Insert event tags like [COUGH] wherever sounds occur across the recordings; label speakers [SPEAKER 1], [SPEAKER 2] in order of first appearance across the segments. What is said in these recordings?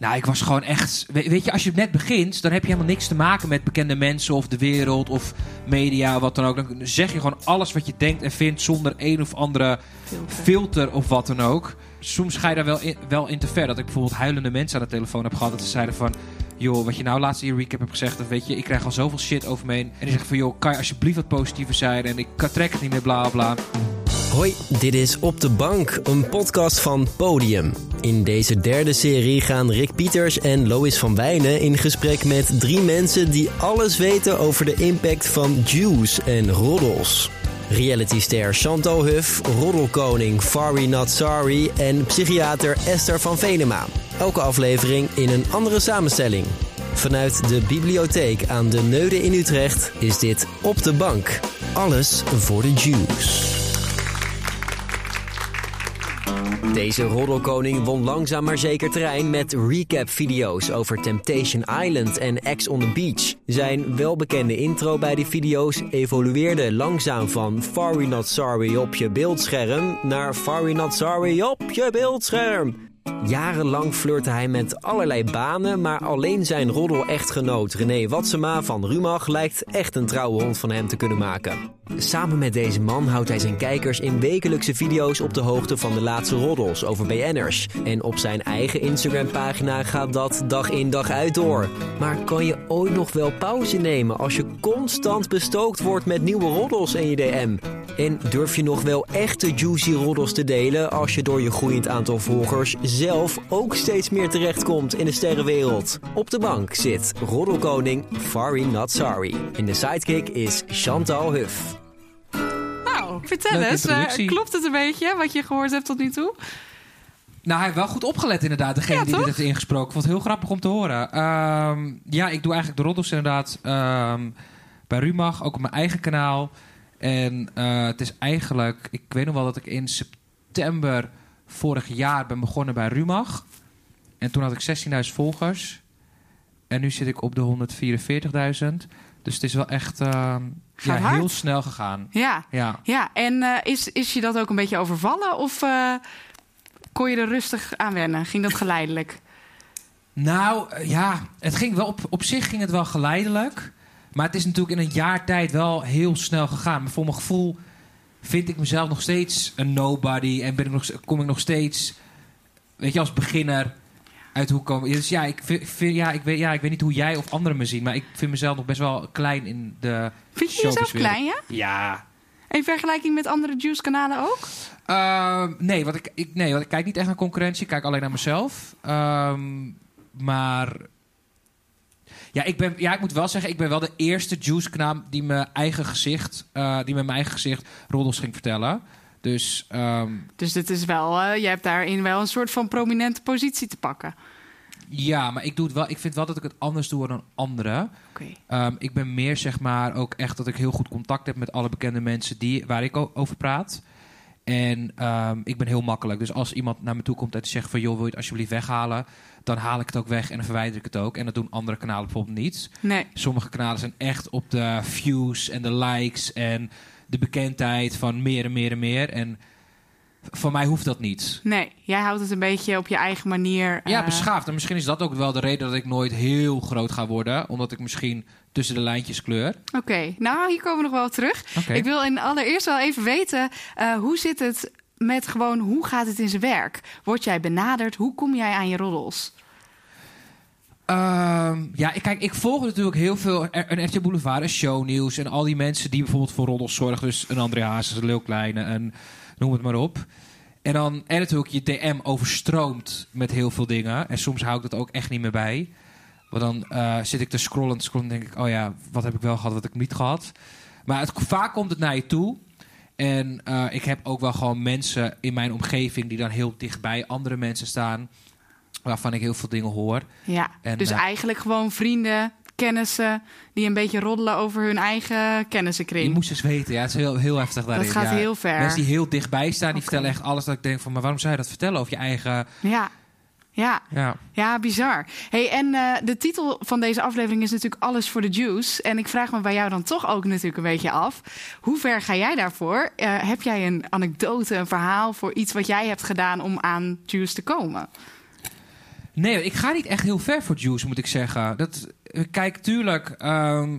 [SPEAKER 1] Nou, ik was gewoon echt. we- Weet je, als je net begint, dan heb je helemaal niks te maken met bekende mensen of de wereld of media, wat dan ook. Dan zeg je gewoon alles wat je denkt en vindt zonder een of andere filter of wat dan ook. Soms ga je daar wel in, wel in te ver. Dat ik bijvoorbeeld huilende mensen aan de telefoon heb gehad. Dat ze zeiden van, joh, wat je nou laatst in je recap hebt gezegd, dat weet je, ik krijg al zoveel shit over me heen. En die zeggen van, joh, kan je alsjeblieft wat positiever zijn? En ik kan trek het niet meer, bla bla.
[SPEAKER 2] Hoi, dit is Op de Bank, een podcast van Podium. In deze derde serie gaan Rick Pieters en Lois van Wijnen in gesprek met drie mensen die alles weten over de impact van juice en roddels. Realityster Chantal Huff, roddelkoning Fari Not Sorry en psychiater Esther van Venema. Elke aflevering in een andere samenstelling. Vanuit de bibliotheek aan de Neude in Utrecht is dit Op de Bank. Alles voor de juice. Deze roddelkoning won langzaam maar zeker terrein met recap-video's over Temptation Island en Ex on the Beach. Zijn welbekende intro bij die video's evolueerde langzaam van Fari Not Sorry op je beeldscherm naar Fari Not Sorry op je beeldscherm. Jarenlang flirte hij met allerlei banen, maar alleen zijn roddel-echtgenoot René Watsema van Rumach lijkt echt een trouwe hond van hem te kunnen maken. Samen met deze man houdt hij zijn kijkers in wekelijkse video's op de hoogte van de laatste roddels over BN'ers. En op zijn eigen Instagram-pagina gaat dat dag in dag uit door. Maar kan je ooit nog wel pauze nemen als je constant bestookt wordt met nieuwe roddels in je DM? En durf je nog wel echte juicy roddels te delen als je door je groeiend aantal volgers zelf ook steeds meer terechtkomt in de sterrenwereld? Op de bank zit roddelkoning Fari Not Sorry. En de sidekick is Chantal Huff.
[SPEAKER 3] Nou, vertel
[SPEAKER 1] Leuke
[SPEAKER 3] eens, eh, klopt het een beetje wat je gehoord hebt tot nu toe?
[SPEAKER 1] Nou, hij heeft wel goed opgelet inderdaad, degene
[SPEAKER 3] Ja,
[SPEAKER 1] die dit heeft ingesproken. Ik vond het heel grappig om te horen. Ehm, ja, ik doe eigenlijk de roddels inderdaad ehm, bij Rumach, ook op mijn eigen kanaal. En eh, het is eigenlijk, ik weet nog wel dat ik in september vorig jaar ben begonnen bij Rumach. En toen had ik 16.000 volgers. En nu zit ik op de 144.000. Dus het is wel echt ehm, ja, heel snel gegaan.
[SPEAKER 3] Ja,
[SPEAKER 1] Ja.
[SPEAKER 3] ja. en eh, is, is je dat ook een beetje overvallen of eh, kon je er rustig aan wennen? Ging dat geleidelijk?
[SPEAKER 1] Nou, eh, ja, het ging wel op, op zich ging het wel geleidelijk. Maar het is natuurlijk in een jaar tijd wel heel snel gegaan. Maar voor mijn gevoel vind ik mezelf nog steeds een nobody. En ben ik nog, kom ik nog steeds, weet je, als beginner uit hoe komen. Dus ja, ik, vind, ja, ik weet, ja, ik weet niet hoe jij of anderen me zien. Maar ik vind mezelf nog best wel klein in de
[SPEAKER 3] Vind je jezelf klein, ja?
[SPEAKER 1] Ja.
[SPEAKER 3] In vergelijking met andere Juice-kanalen ook?
[SPEAKER 1] Ehm, nee, want ik, ik, nee, want ik kijk niet echt naar concurrentie. Ik kijk alleen naar mezelf. Ehm, maar... Ja ik, ben, ja, ik moet wel zeggen, ik ben wel de eerste Juice-kanaal die mijn eigen gezicht, eh, die met mijn eigen gezicht roddels ging vertellen. Dus ehm,
[SPEAKER 3] Dus dit is wel, eh, je hebt daarin wel een soort van prominente positie te pakken.
[SPEAKER 1] ja, maar ik, doe het wel, ik vind wel dat ik het anders doe dan anderen.
[SPEAKER 3] Oké.
[SPEAKER 1] Ehm, ik ben meer zeg maar ook echt dat ik heel goed contact heb met alle bekende mensen die, waar ik over praat. En ehm, ik ben heel makkelijk. Dus als iemand naar me toe komt en zegt van... joh, wil je het alsjeblieft weghalen? Dan haal ik het ook weg en dan verwijder ik het ook. En dat doen andere kanalen bijvoorbeeld niet.
[SPEAKER 3] Nee.
[SPEAKER 1] Sommige kanalen zijn echt op de views en de likes... en de bekendheid van meer en meer en meer. En voor mij hoeft dat niet.
[SPEAKER 3] Nee, jij houdt het een beetje op je eigen manier.
[SPEAKER 1] Ja,
[SPEAKER 3] eh,
[SPEAKER 1] beschaafd. En misschien is dat ook wel de reden dat ik nooit heel groot ga worden. Omdat ik misschien tussen de lijntjes kleur.
[SPEAKER 3] Oké, nou hier komen we nog wel terug. Ik wil in allereerst wel even weten, eh, hoe zit het met gewoon, hoe gaat het in zijn werk? Word jij benaderd? Hoe kom jij aan je roddels?
[SPEAKER 1] Ehm, ja, kijk, ik volg natuurlijk heel veel een RTL Boulevard, een shownieuws en al die mensen die bijvoorbeeld voor roddels zorgen. Dus een André Hazes, een Leeuw Kleine en noem het maar op. En dan en natuurlijk je DM overstroomt met heel veel dingen. En soms hou ik dat ook echt niet meer bij. Want dan eh, zit ik te scrollen en scrollen en denk ik... oh ja, wat heb ik wel gehad, wat heb ik niet gehad. Maar het, vaak komt het naar je toe. En eh, ik heb ook wel gewoon mensen in mijn omgeving... die dan heel dichtbij andere mensen staan... waarvan ik heel veel dingen hoor.
[SPEAKER 3] Ja,
[SPEAKER 1] En,
[SPEAKER 3] dus
[SPEAKER 1] eh,
[SPEAKER 3] eigenlijk gewoon vrienden, kennissen, die een beetje roddelen over hun eigen
[SPEAKER 1] Je
[SPEAKER 3] kennissenkring.
[SPEAKER 1] moest eens weten, ja, het is heel, heel heftig daarin.
[SPEAKER 3] Dat gaat
[SPEAKER 1] ja.
[SPEAKER 3] heel ver.
[SPEAKER 1] Mensen die heel dichtbij staan, die vertellen echt alles dat ik denk van... maar waarom zou je dat vertellen over je eigen...
[SPEAKER 3] Ja. Ja,
[SPEAKER 1] Ja,
[SPEAKER 3] ja, bizar. Hey, en eh, de titel van deze aflevering is natuurlijk Alles voor de Juice. En ik vraag me bij jou dan toch ook natuurlijk een beetje af. Hoe ver ga jij daarvoor? Eh, heb jij een anekdote, een verhaal voor iets wat jij hebt gedaan om aan Juice te komen?
[SPEAKER 1] Nee, ik ga niet echt heel ver voor Juice, moet ik zeggen. Dat, kijk, tuurlijk. ehm,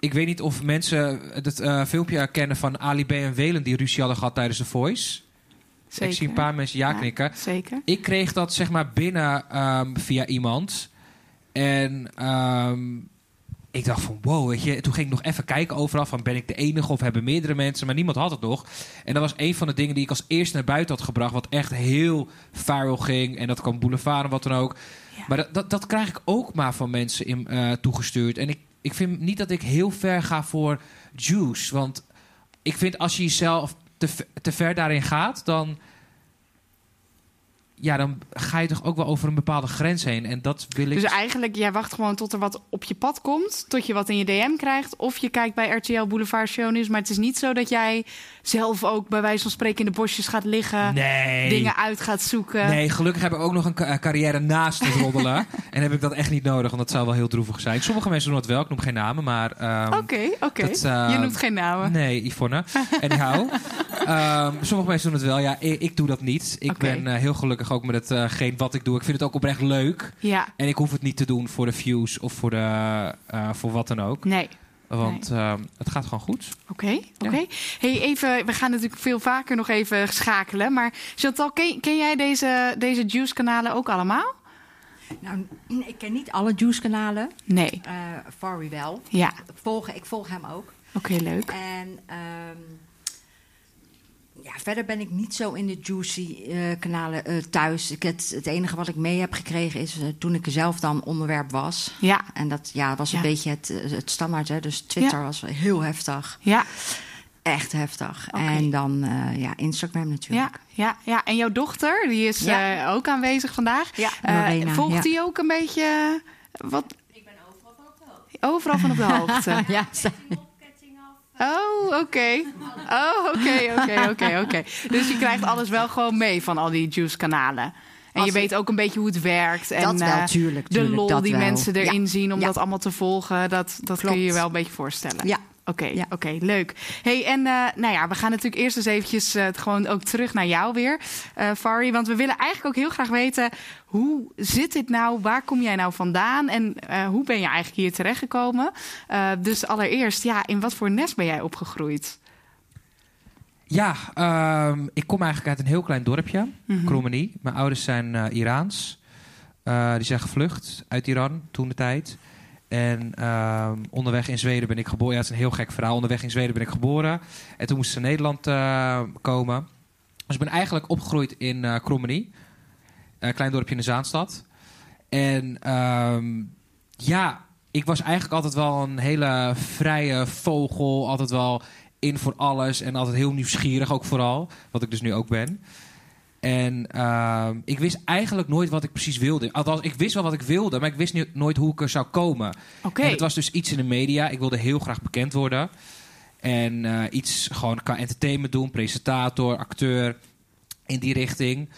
[SPEAKER 1] ik weet niet of mensen het eh, filmpje kennen van Ali B en Welen die ruzie hadden gehad tijdens The Voice. Ik zie een paar mensen ja
[SPEAKER 3] Ja.
[SPEAKER 1] knikken.
[SPEAKER 3] Zeker.
[SPEAKER 1] Ik kreeg dat zeg maar binnen ehm, via iemand. En ehm, ik dacht van wow, weet je. Toen ging ik nog even kijken overal van ben ik de enige of hebben meerdere mensen. Maar niemand had het nog. En dat was een van de dingen die ik als eerste naar buiten had gebracht. Wat echt heel viral ging. En dat kwam boulevard en wat dan ook.
[SPEAKER 3] Ja.
[SPEAKER 1] Maar dat, dat, dat krijg ik ook maar van mensen in, eh, toegestuurd. En ik, ik vind niet dat ik heel ver ga voor juice. Want ik vind als je jezelf te, te ver daarin gaat, dan... Ja, dan ga je toch ook wel over een bepaalde grens heen. En dat wil ik...
[SPEAKER 3] Dus eigenlijk, jij wacht gewoon tot er wat op je pad komt. Tot je wat in je DM krijgt. Of je kijkt bij RTL Boulevard Shownieuws. Maar het is niet zo dat jij zelf ook bij wijze van spreken in de bosjes gaat liggen.
[SPEAKER 1] nee.
[SPEAKER 3] Dingen uit gaat zoeken.
[SPEAKER 1] Nee, gelukkig heb ik ook nog een ca- carrière naast het roddelen. [LAUGHS] en heb ik dat echt niet nodig, want dat zou wel heel droevig zijn. Sommige mensen doen dat wel, ik noem geen namen, maar... ehm,
[SPEAKER 3] Oké, oké.
[SPEAKER 1] dat, eh,
[SPEAKER 3] Je noemt geen namen.
[SPEAKER 1] Nee, Yvonne. Anyhow. [LAUGHS] Ehm sommige mensen doen het wel. Ja, ik, ik doe dat niet. Ik ben eh, heel gelukkig ook met hetgeen wat ik doe. Ik vind het ook oprecht leuk.
[SPEAKER 3] Ja,
[SPEAKER 1] En ik hoef het niet te doen voor de views of voor, de, eh, voor wat dan ook.
[SPEAKER 3] nee.
[SPEAKER 1] Want ehm, het gaat gewoon goed.
[SPEAKER 3] Oké, oké. Hey, even, we gaan natuurlijk veel vaker nog even schakelen. Maar Chantal, ken, ken jij deze, deze Juice-kanalen ook allemaal?
[SPEAKER 4] Nou, ik ken niet alle Juice-kanalen.
[SPEAKER 3] Nee.
[SPEAKER 4] eh Fari wel.
[SPEAKER 3] Ja,
[SPEAKER 4] Ik volg, ik volg hem ook.
[SPEAKER 3] oké, leuk.
[SPEAKER 4] En ehm, ja, verder ben ik niet zo in de Juicy-kanalen eh, thuis. Ik, het, het enige wat ik mee heb gekregen is eh, toen ik zelf dan onderwerp was.
[SPEAKER 3] Ja,
[SPEAKER 4] En dat ja, was een
[SPEAKER 3] Ja.
[SPEAKER 4] beetje het, eh, het standaard. Hè? Dus Twitter was heel heftig.
[SPEAKER 3] ja,
[SPEAKER 4] Echt heftig.
[SPEAKER 3] Oké.
[SPEAKER 4] En dan eh, ja, Instagram
[SPEAKER 3] ja,
[SPEAKER 4] natuurlijk.
[SPEAKER 3] ja, ja. En jouw dochter, die is
[SPEAKER 4] Ja.
[SPEAKER 3] eh, ook aanwezig vandaag.
[SPEAKER 4] Ja,
[SPEAKER 3] Eh,
[SPEAKER 4] Lorena,
[SPEAKER 3] volgt
[SPEAKER 4] ja.
[SPEAKER 3] die ook een beetje... eh, Wat? Ik ben overal van op de hoogte. Overal van op de [LAUGHS] hoogte.
[SPEAKER 4] Ja,
[SPEAKER 3] Oh, oké. Oh, oké, oké, oké, oké. Dus je krijgt alles wel gewoon mee van al die juice-kanalen. En je weet ook een beetje hoe het werkt. En,
[SPEAKER 4] dat wel,
[SPEAKER 3] eh,
[SPEAKER 4] tuurlijk.
[SPEAKER 3] de lol die
[SPEAKER 4] wel.
[SPEAKER 3] mensen erin
[SPEAKER 4] Ja.
[SPEAKER 3] zien om
[SPEAKER 4] Ja.
[SPEAKER 3] dat allemaal te volgen, dat, dat kun je je wel een beetje voorstellen.
[SPEAKER 4] Ja.
[SPEAKER 3] Oké,
[SPEAKER 4] Ja.
[SPEAKER 3] oké, leuk. Hey, en eh, nou ja, we gaan natuurlijk eerst eens eventjes eh, gewoon ook terug naar jou weer, eh Fari. Want we willen eigenlijk ook heel graag weten, hoe zit dit nou? Waar kom jij nou vandaan? En eh, hoe ben je eigenlijk hier terechtgekomen? Eh dus allereerst, ja, in wat voor nest ben jij opgegroeid?
[SPEAKER 1] Ja, ehm, ik kom eigenlijk uit een heel klein dorpje. Krommenie. Mijn ouders zijn eh, Iraans. Eh, die zijn gevlucht uit Iran toen de tijd. En ehm, onderweg in Zweden ben ik geboren. Ja, het is een heel gek verhaal. Onderweg in Zweden ben ik geboren. En toen moesten ze naar Nederland eh, komen. Dus ik ben eigenlijk opgegroeid in eh Krommenie. Een klein dorpje in de Zaanstad. En ehm, ja, ik was eigenlijk altijd wel een hele vrije vogel. Altijd wel in voor alles. En altijd heel nieuwsgierig ook vooral. Wat ik dus nu ook ben. En ehm, ik wist eigenlijk nooit wat ik precies wilde. Althans, ik wist wel wat ik wilde, maar ik wist niet, nooit hoe ik er zou komen.
[SPEAKER 3] Oké.
[SPEAKER 1] En het was dus iets in de media. Ik wilde heel graag bekend worden. En eh, iets gewoon qua entertainment doen. Presentator, acteur. In die richting.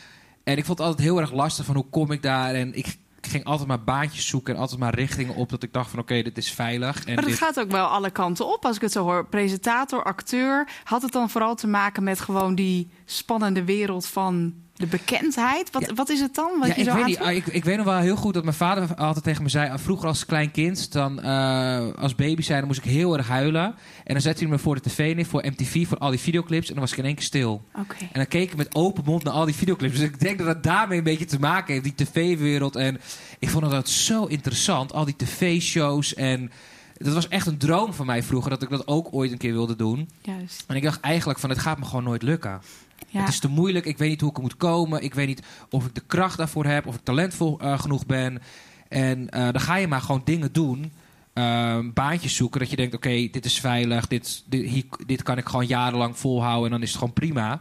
[SPEAKER 1] En ik vond het altijd heel erg lastig van hoe kom ik daar. En ik ging altijd maar baantjes zoeken. En altijd maar richtingen op. Dat ik dacht van oké, dit is veilig. En
[SPEAKER 3] Maar dat
[SPEAKER 1] dit...
[SPEAKER 3] gaat ook wel alle kanten op, als ik het zo hoor. Presentator, acteur. Had het dan vooral te maken met gewoon die spannende wereld van de bekendheid? Wat,
[SPEAKER 1] Ja.
[SPEAKER 3] wat is het dan? Wat
[SPEAKER 1] Ja,
[SPEAKER 3] je
[SPEAKER 1] ik,
[SPEAKER 3] zo
[SPEAKER 1] weet niet,
[SPEAKER 3] aantrekt?
[SPEAKER 1] ik, ik weet nog wel heel goed dat mijn vader altijd tegen me zei... ah, vroeger als klein kind, dan eh, als baby zijn, dan moest ik heel erg huilen. En dan zette hij me voor de tv neer, voor MTV, voor al die videoclips. En dan was ik in één keer stil.
[SPEAKER 3] Oké.
[SPEAKER 1] En dan keek ik met open mond naar al die videoclips. Dus ik denk dat het daarmee een beetje te maken heeft, die tv-wereld. En ik vond dat zo interessant, al die tv-shows. En dat was echt een droom van mij vroeger, dat ik dat ook ooit een keer wilde doen.
[SPEAKER 3] Juist.
[SPEAKER 1] En ik dacht eigenlijk van, het gaat me gewoon nooit lukken.
[SPEAKER 3] Ja.
[SPEAKER 1] Het is te moeilijk, ik weet niet hoe ik er moet komen. Ik weet niet of ik de kracht daarvoor heb, of ik talentvol eh, genoeg ben. En eh, dan ga je maar gewoon dingen doen. ehm, baantjes zoeken, dat je denkt, oké, dit is veilig. Dit, dit, hier, dit kan ik gewoon jarenlang volhouden en dan is het gewoon prima.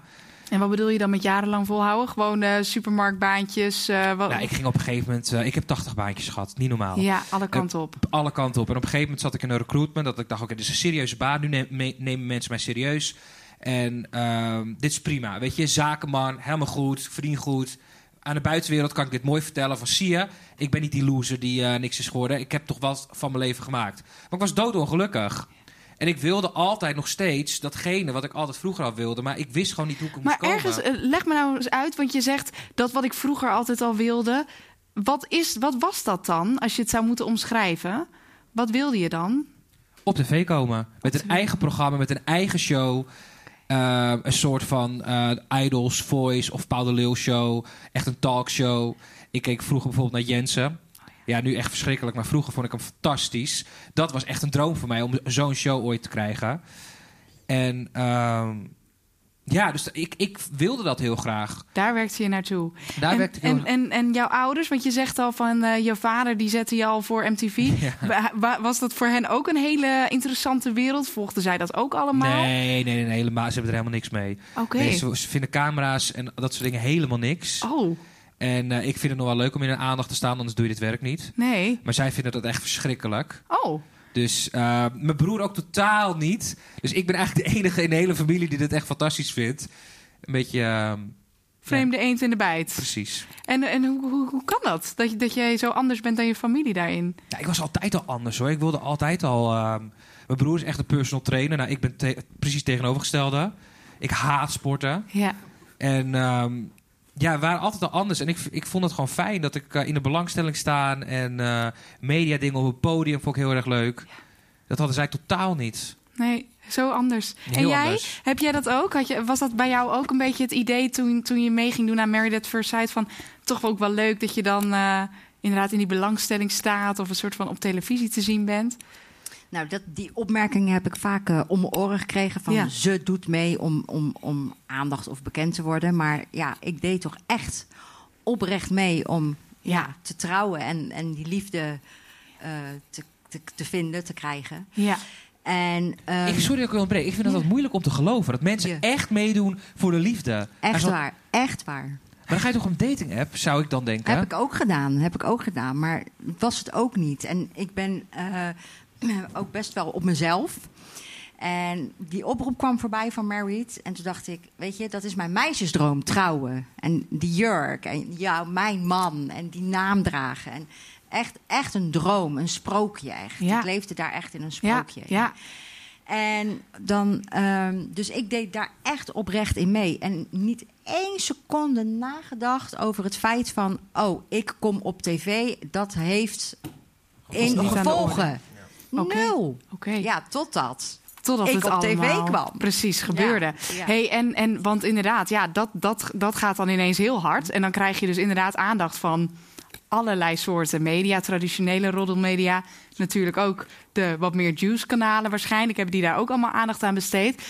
[SPEAKER 3] En wat bedoel je dan met jarenlang volhouden? Gewoon supermarktbaantjes? eh, wat...
[SPEAKER 1] Nou, ik ging op een gegeven moment... ik heb 80 baantjes gehad, niet normaal.
[SPEAKER 3] Ja, alle kanten op.
[SPEAKER 1] Alle kanten op. En op een gegeven moment zat ik in een recruitment. Dat ik dacht, oké, dit is een serieuze baan. Nu nemen mensen mij serieus. En ehm, dit is prima. Weet je, zakenman, helemaal goed, verdien goed. Aan de buitenwereld kan ik dit mooi vertellen. Van zie je, ik ben niet die loser die eh, niks is geworden. Ik heb toch wat van mijn leven gemaakt. Maar ik was doodongelukkig. En ik wilde altijd nog steeds datgene wat ik altijd vroeger al wilde. Maar ik wist gewoon niet hoe ik
[SPEAKER 3] Maar
[SPEAKER 1] moest komen.
[SPEAKER 3] ergens, eh, leg me nou eens uit, want je zegt dat wat ik vroeger altijd al wilde. wat, is, wat was dat dan, als je het zou moeten omschrijven? Wat wilde je dan?
[SPEAKER 1] Op tv komen. Met een eigen programma, met een eigen show. Eh, een soort van eh, Idols, Voice of Paul de Leeuw show. Echt een talkshow. Ik keek vroeger bijvoorbeeld naar Jensen. Ja, nu echt verschrikkelijk, maar vroeger vond ik hem fantastisch. Dat was echt een droom voor mij om zo'n show ooit te krijgen. En ehm, ja, dus ik, ik wilde dat heel graag.
[SPEAKER 3] Daar werkte je naartoe.
[SPEAKER 1] Daar
[SPEAKER 3] en,
[SPEAKER 1] werkte ik
[SPEAKER 3] en, en, en jouw ouders, want je zegt al van eh, je vader die zette je al voor MTV. [LAUGHS]
[SPEAKER 1] Ja.
[SPEAKER 3] Was dat voor hen ook een hele interessante wereld? Volgden zij dat ook allemaal?
[SPEAKER 1] Nee, nee, nee, helemaal. Ze hebben er helemaal niks mee.
[SPEAKER 3] Oké.
[SPEAKER 1] Nee, ze, ze vinden camera's en dat soort dingen helemaal niks.
[SPEAKER 3] Oh,
[SPEAKER 1] En eh, ik vind het nog wel leuk om in de aandacht te staan, anders doe je dit werk niet.
[SPEAKER 3] nee.
[SPEAKER 1] Maar zij vinden dat echt verschrikkelijk.
[SPEAKER 3] Oh,
[SPEAKER 1] Dus eh, mijn broer ook totaal niet. Dus ik ben eigenlijk de enige in de hele familie die dit echt fantastisch vindt. Een beetje, eh,
[SPEAKER 3] vreemde eend in de bijt.
[SPEAKER 1] precies.
[SPEAKER 3] En, en hoe, hoe, hoe kan dat? Dat, dat jij zo anders bent dan je familie daarin?
[SPEAKER 1] Ja, ik was altijd al anders hoor. Ik wilde altijd al... ehm, mijn broer is echt een personal trainer. Nou, ik ben te- precies tegenovergestelde. Ik haat sporten.
[SPEAKER 3] Ja.
[SPEAKER 1] En ehm, ja, we waren altijd al anders. En ik, ik vond het gewoon fijn dat ik eh, in de belangstelling sta. En eh media dingen op het podium vond ik heel erg leuk. Dat hadden zij totaal niet.
[SPEAKER 3] Nee, zo anders.
[SPEAKER 1] Heel
[SPEAKER 3] en jij,
[SPEAKER 1] anders.
[SPEAKER 3] heb jij dat ook? Had je, was dat bij jou ook een beetje het idee toen, toen je mee ging doen aan Married at First Sight? Van toch ook wel leuk dat je dan eh, inderdaad in die belangstelling staat of een soort van op televisie te zien bent?
[SPEAKER 4] Nou, dat, die opmerkingen heb ik vaak eh, om mijn oren gekregen. Van
[SPEAKER 3] Ja.
[SPEAKER 4] ze doet mee om, om, om aandacht of bekend te worden. Maar ja, ik deed toch echt oprecht mee om ja.
[SPEAKER 3] Ja.
[SPEAKER 4] te trouwen en, en die liefde eh, te, te, te vinden, te krijgen.
[SPEAKER 3] Ja.
[SPEAKER 4] En ehm,
[SPEAKER 1] ik, sorry dat ik wil ontbreken. Ik vind dat
[SPEAKER 3] Ja.
[SPEAKER 1] wat moeilijk om te geloven. Dat mensen
[SPEAKER 4] Ja.
[SPEAKER 1] echt meedoen voor de liefde.
[SPEAKER 4] Echt
[SPEAKER 1] zo-
[SPEAKER 4] waar, echt waar.
[SPEAKER 1] Maar dan ga je toch op een dating app, zou ik dan denken.
[SPEAKER 4] Heb ik ook gedaan, heb ik ook gedaan. Maar was het ook niet. En ik ben eh, ook best wel op mezelf. En die oproep kwam voorbij van Married. En toen dacht ik, weet je, dat is mijn meisjesdroom, trouwen. En die jurk, en ja, mijn man, en die naam dragen. En echt, echt een droom, een sprookje echt.
[SPEAKER 3] Ja.
[SPEAKER 4] Ik leefde daar echt in een
[SPEAKER 3] Ja,
[SPEAKER 4] sprookje.
[SPEAKER 3] ja.
[SPEAKER 4] En dan, ehm, dus ik deed daar echt oprecht in mee. En niet één seconde nagedacht over het feit van, oh, ik kom op tv. Dat heeft in
[SPEAKER 3] niet aan de
[SPEAKER 4] gevolgen.
[SPEAKER 3] Oké.
[SPEAKER 4] Nul.
[SPEAKER 3] Oké.
[SPEAKER 4] Ja, totdat.
[SPEAKER 3] Totdat
[SPEAKER 4] ik
[SPEAKER 3] het
[SPEAKER 4] op tv
[SPEAKER 3] allemaal
[SPEAKER 4] kwam.
[SPEAKER 3] Precies, gebeurde.
[SPEAKER 4] Ja, ja.
[SPEAKER 3] Hey, en, en, want inderdaad, ja, dat, dat, dat gaat dan ineens heel hard. En dan krijg je dus inderdaad aandacht van allerlei soorten media. Traditionele roddelmedia. Natuurlijk ook de wat meer juice-kanalen waarschijnlijk. Hebben die daar ook allemaal aandacht aan besteed.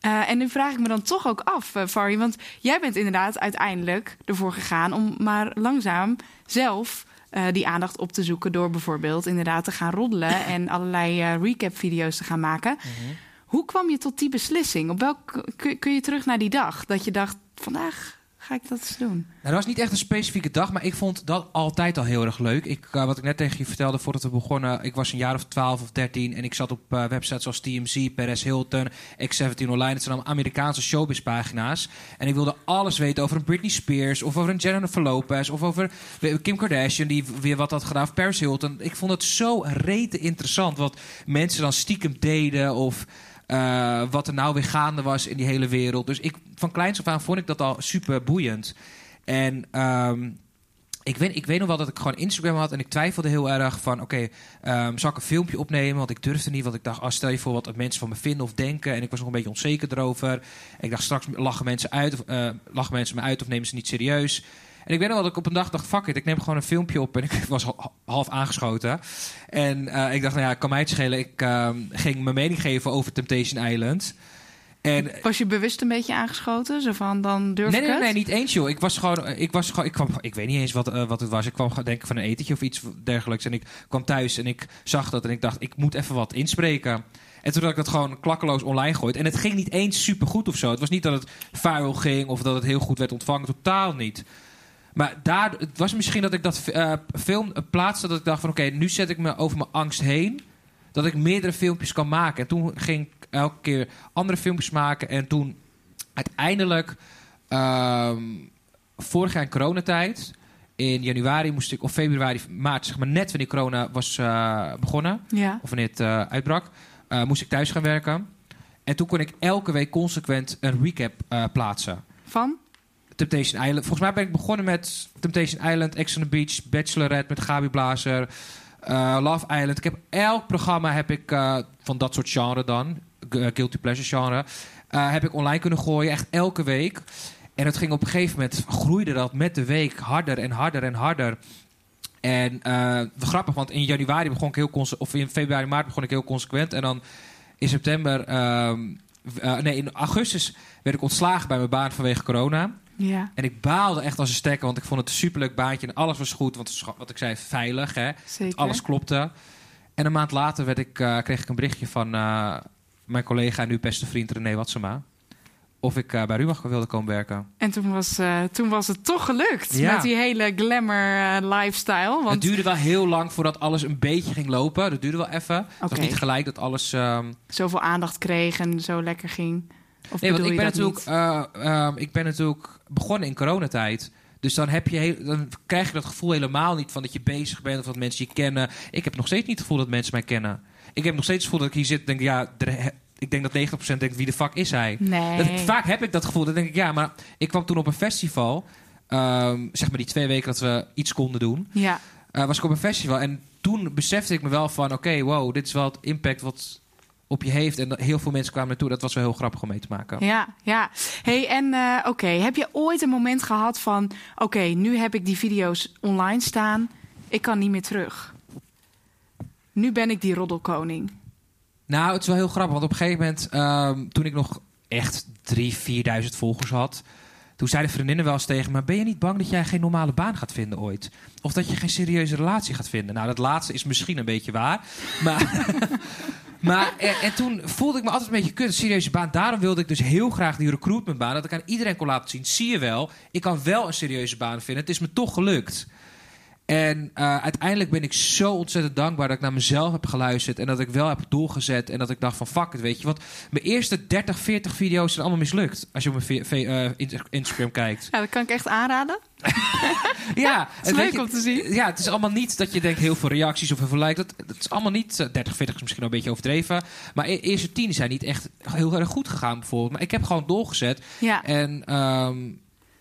[SPEAKER 3] Eh, en nu vraag ik me dan toch ook af, uh, Farry. Want jij bent inderdaad uiteindelijk ervoor gegaan... om maar langzaam zelf uh, die aandacht op te zoeken... door bijvoorbeeld inderdaad te gaan roddelen... [COUGHS] en allerlei uh, recap-video's te gaan maken.
[SPEAKER 1] Mhm.
[SPEAKER 3] Hoe kwam je tot die beslissing? Op welk, kun je terug naar die dag dat je dacht... vandaag ga ik dat eens doen?
[SPEAKER 1] Nou, dat was niet echt een specifieke dag, maar ik vond dat altijd al heel erg leuk. Ik, uh, wat ik net tegen je vertelde voordat we begonnen, ik was een jaar of 12 of 13 en ik zat op uh, websites zoals TMZ, Perez Hilton, X17 Online. Het zijn allemaal Amerikaanse showbiz-pagina's. En ik wilde alles weten over een Britney Spears of over een Jennifer Lopez of over Kim Kardashian die weer wat had gedaan, of Paris Hilton. Ik vond het zo rete interessant wat mensen dan stiekem deden of... Uh, wat er nou weer gaande was in die hele wereld. Dus ik, van kleins af aan vond ik dat al super boeiend. En um, ik, weet, ik weet nog wel dat ik gewoon Instagram had en ik twijfelde heel erg van... oké, okay, um, zal ik een filmpje opnemen? Want ik durfde niet, want ik dacht... Oh, stel je voor wat mensen van me vinden of denken. En ik was nog een beetje onzeker erover. Ik dacht, straks lachen mensen, uit of, uh, lachen mensen me uit of nemen ze niet serieus. En ik weet nog dat ik op een dag dacht, fuck it, ik neem gewoon een filmpje op. En ik [LAUGHS] was half aangeschoten. En uh, ik dacht, nou ja, kan mij het schelen. Ik uh, ging mijn mening geven over Temptation Island. En,
[SPEAKER 3] was je bewust een beetje aangeschoten? Zo van, dan durf
[SPEAKER 1] nee,
[SPEAKER 3] ik
[SPEAKER 1] nee,
[SPEAKER 3] het?
[SPEAKER 1] nee, niet eens joh. Ik was gewoon, ik was gewoon, ik kwam, ik weet niet eens wat, uh, wat het was. Ik kwam denk ik van een etentje of iets dergelijks. En ik kwam thuis en ik zag dat en ik dacht, ik moet even wat inspreken. En toen had ik dat gewoon klakkeloos online gooit. En het ging niet eens supergoed of zo. Het was niet dat het viral ging of dat het heel goed werd ontvangen. Totaal niet. Maar daar, het was misschien dat ik dat uh, film plaatste. Dat ik dacht van oké, okay, nu zet ik me over mijn angst heen. Dat ik meerdere filmpjes kan maken. En toen ging ik elke keer andere filmpjes maken. En toen uiteindelijk, um, vorig jaar in coronatijd. In januari moest ik, of februari, maart, zeg maar net wanneer corona was uh, begonnen.
[SPEAKER 3] Ja.
[SPEAKER 1] Of wanneer het uitbrak. moest ik thuis gaan werken. En toen kon ik elke week consequent een recap plaatsen.
[SPEAKER 3] Van?
[SPEAKER 1] Temptation Island. Volgens mij ben ik begonnen met Temptation Island, Ex on the Beach, Bachelorette met Gabi Blazer, eh, Love Island. Ik heb elk programma heb ik eh, van dat soort genre dan, eh, guilty pleasure genre, heb ik online kunnen gooien, echt elke week. En het ging op een gegeven moment groeide dat met de week harder en harder en harder. En wat grappig, want in januari begon ik heel conse- of in februari, maart begon ik heel consequent. En dan in september, ehm, eh, nee, in augustus werd ik ontslagen bij mijn baan vanwege corona.
[SPEAKER 3] Ja,
[SPEAKER 1] En ik baalde echt als een stekker, want ik vond het een superleuk baantje en alles was goed. Want het wat ik zei, veilig, hè. Alles klopte. En een maand later werd ik, eh, kreeg ik een berichtje van eh, mijn collega en nu beste vriend René Watsema. Of ik eh, bij Rumach wilde komen werken.
[SPEAKER 3] En toen was, toen was het toch gelukt
[SPEAKER 1] Ja.
[SPEAKER 3] met die hele glamour lifestyle.
[SPEAKER 1] Het
[SPEAKER 3] Want
[SPEAKER 1] duurde wel heel lang voordat alles een beetje ging lopen. Dat duurde wel even. Het
[SPEAKER 3] Oké.
[SPEAKER 1] was niet gelijk dat alles... ehm,
[SPEAKER 3] zoveel aandacht kreeg en zo lekker ging. Of
[SPEAKER 1] Nee, want ik ben, natuurlijk, eh, ehm, ik ben natuurlijk begonnen in coronatijd. Dus dan, heb je heel, dan krijg je dat gevoel helemaal niet van dat je bezig bent of dat mensen je kennen. Ik heb nog steeds niet het gevoel dat mensen mij kennen. Ik heb nog steeds het gevoel dat ik hier zit en denk, ja, er- ik denk dat 90% denkt, wie de fuck is hij?
[SPEAKER 3] Nee.
[SPEAKER 1] Dat, vaak heb ik dat gevoel. Dan denk ik, ja, maar ik kwam toen op een festival. ehm, zeg maar die twee weken dat we iets konden doen.
[SPEAKER 3] Ja,
[SPEAKER 1] eh, was ik op een festival. En toen besefte ik me wel van, oké, wow, dit is wel het impact wat op je heeft. En heel veel mensen kwamen naartoe. Dat was wel heel grappig om mee te maken.
[SPEAKER 3] ja, ja. Hey, en eh, oké, heb je ooit een moment gehad van... oké, nu heb ik die video's online staan. Ik kan niet meer terug. Nu ben ik die roddelkoning.
[SPEAKER 1] Nou, het is wel heel grappig, want op een gegeven moment, ehm, toen ik nog echt 3.000, 4.000 volgers had, toen zeiden vriendinnen wel eens tegen me: Ben je niet bang dat jij geen normale baan gaat vinden ooit? Of dat je geen serieuze relatie gaat vinden? Nou, dat laatste is misschien een beetje waar. Maar, [LAUGHS] maar en, en toen voelde ik me altijd een beetje kut, een serieuze baan. Daarom wilde ik dus heel graag die recruitmentbaan, dat ik aan iedereen kon laten zien: zie je wel, ik kan wel een serieuze baan vinden. Het is me toch gelukt. En eh, uiteindelijk ben ik zo ontzettend dankbaar dat ik naar mezelf heb geluisterd. En dat ik wel heb doorgezet. En dat ik dacht van fuck het, weet je. Want mijn eerste 30, 40 video's zijn allemaal mislukt. Als je op mijn eh, in- Instagram kijkt.
[SPEAKER 3] Ja, dat kan ik echt aanraden. [LAUGHS]
[SPEAKER 1] Ja,
[SPEAKER 3] Het is leuk
[SPEAKER 1] je,
[SPEAKER 3] om te zien.
[SPEAKER 1] Ja, het is allemaal niet dat je denkt heel veel reacties of heel veel likes. Dat, dat is allemaal niet. eh, 30, 40 is misschien wel een beetje overdreven. Maar e- eerste 10 zijn niet echt heel erg goed gegaan bijvoorbeeld. Maar ik heb gewoon doorgezet.
[SPEAKER 3] Ja,
[SPEAKER 1] En ehm,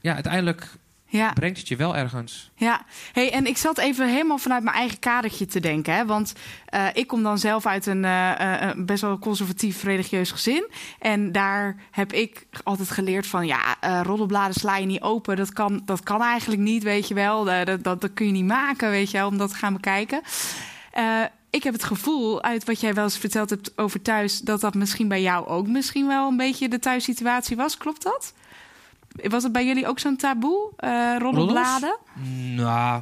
[SPEAKER 1] ja, uiteindelijk
[SPEAKER 3] ja.
[SPEAKER 1] brengt het je wel ergens.
[SPEAKER 3] Ja, hey, en ik zat even helemaal vanuit mijn eigen kadertje te denken. Hè? Want eh, ik kom dan zelf uit een eh, eh, best wel conservatief religieus gezin. En daar heb ik altijd geleerd van... ja, roddelbladen sla je niet open. Dat kan, dat kan eigenlijk niet, weet je wel. Dat, dat, dat kun je niet maken, weet je wel, om dat te gaan bekijken. Ik heb het gevoel, uit wat jij wel eens verteld hebt over thuis... dat dat misschien bij jou ook misschien wel een beetje de thuissituatie was. Klopt dat? Was het bij jullie ook zo'n taboe, eh roddelbladen?
[SPEAKER 1] Nou,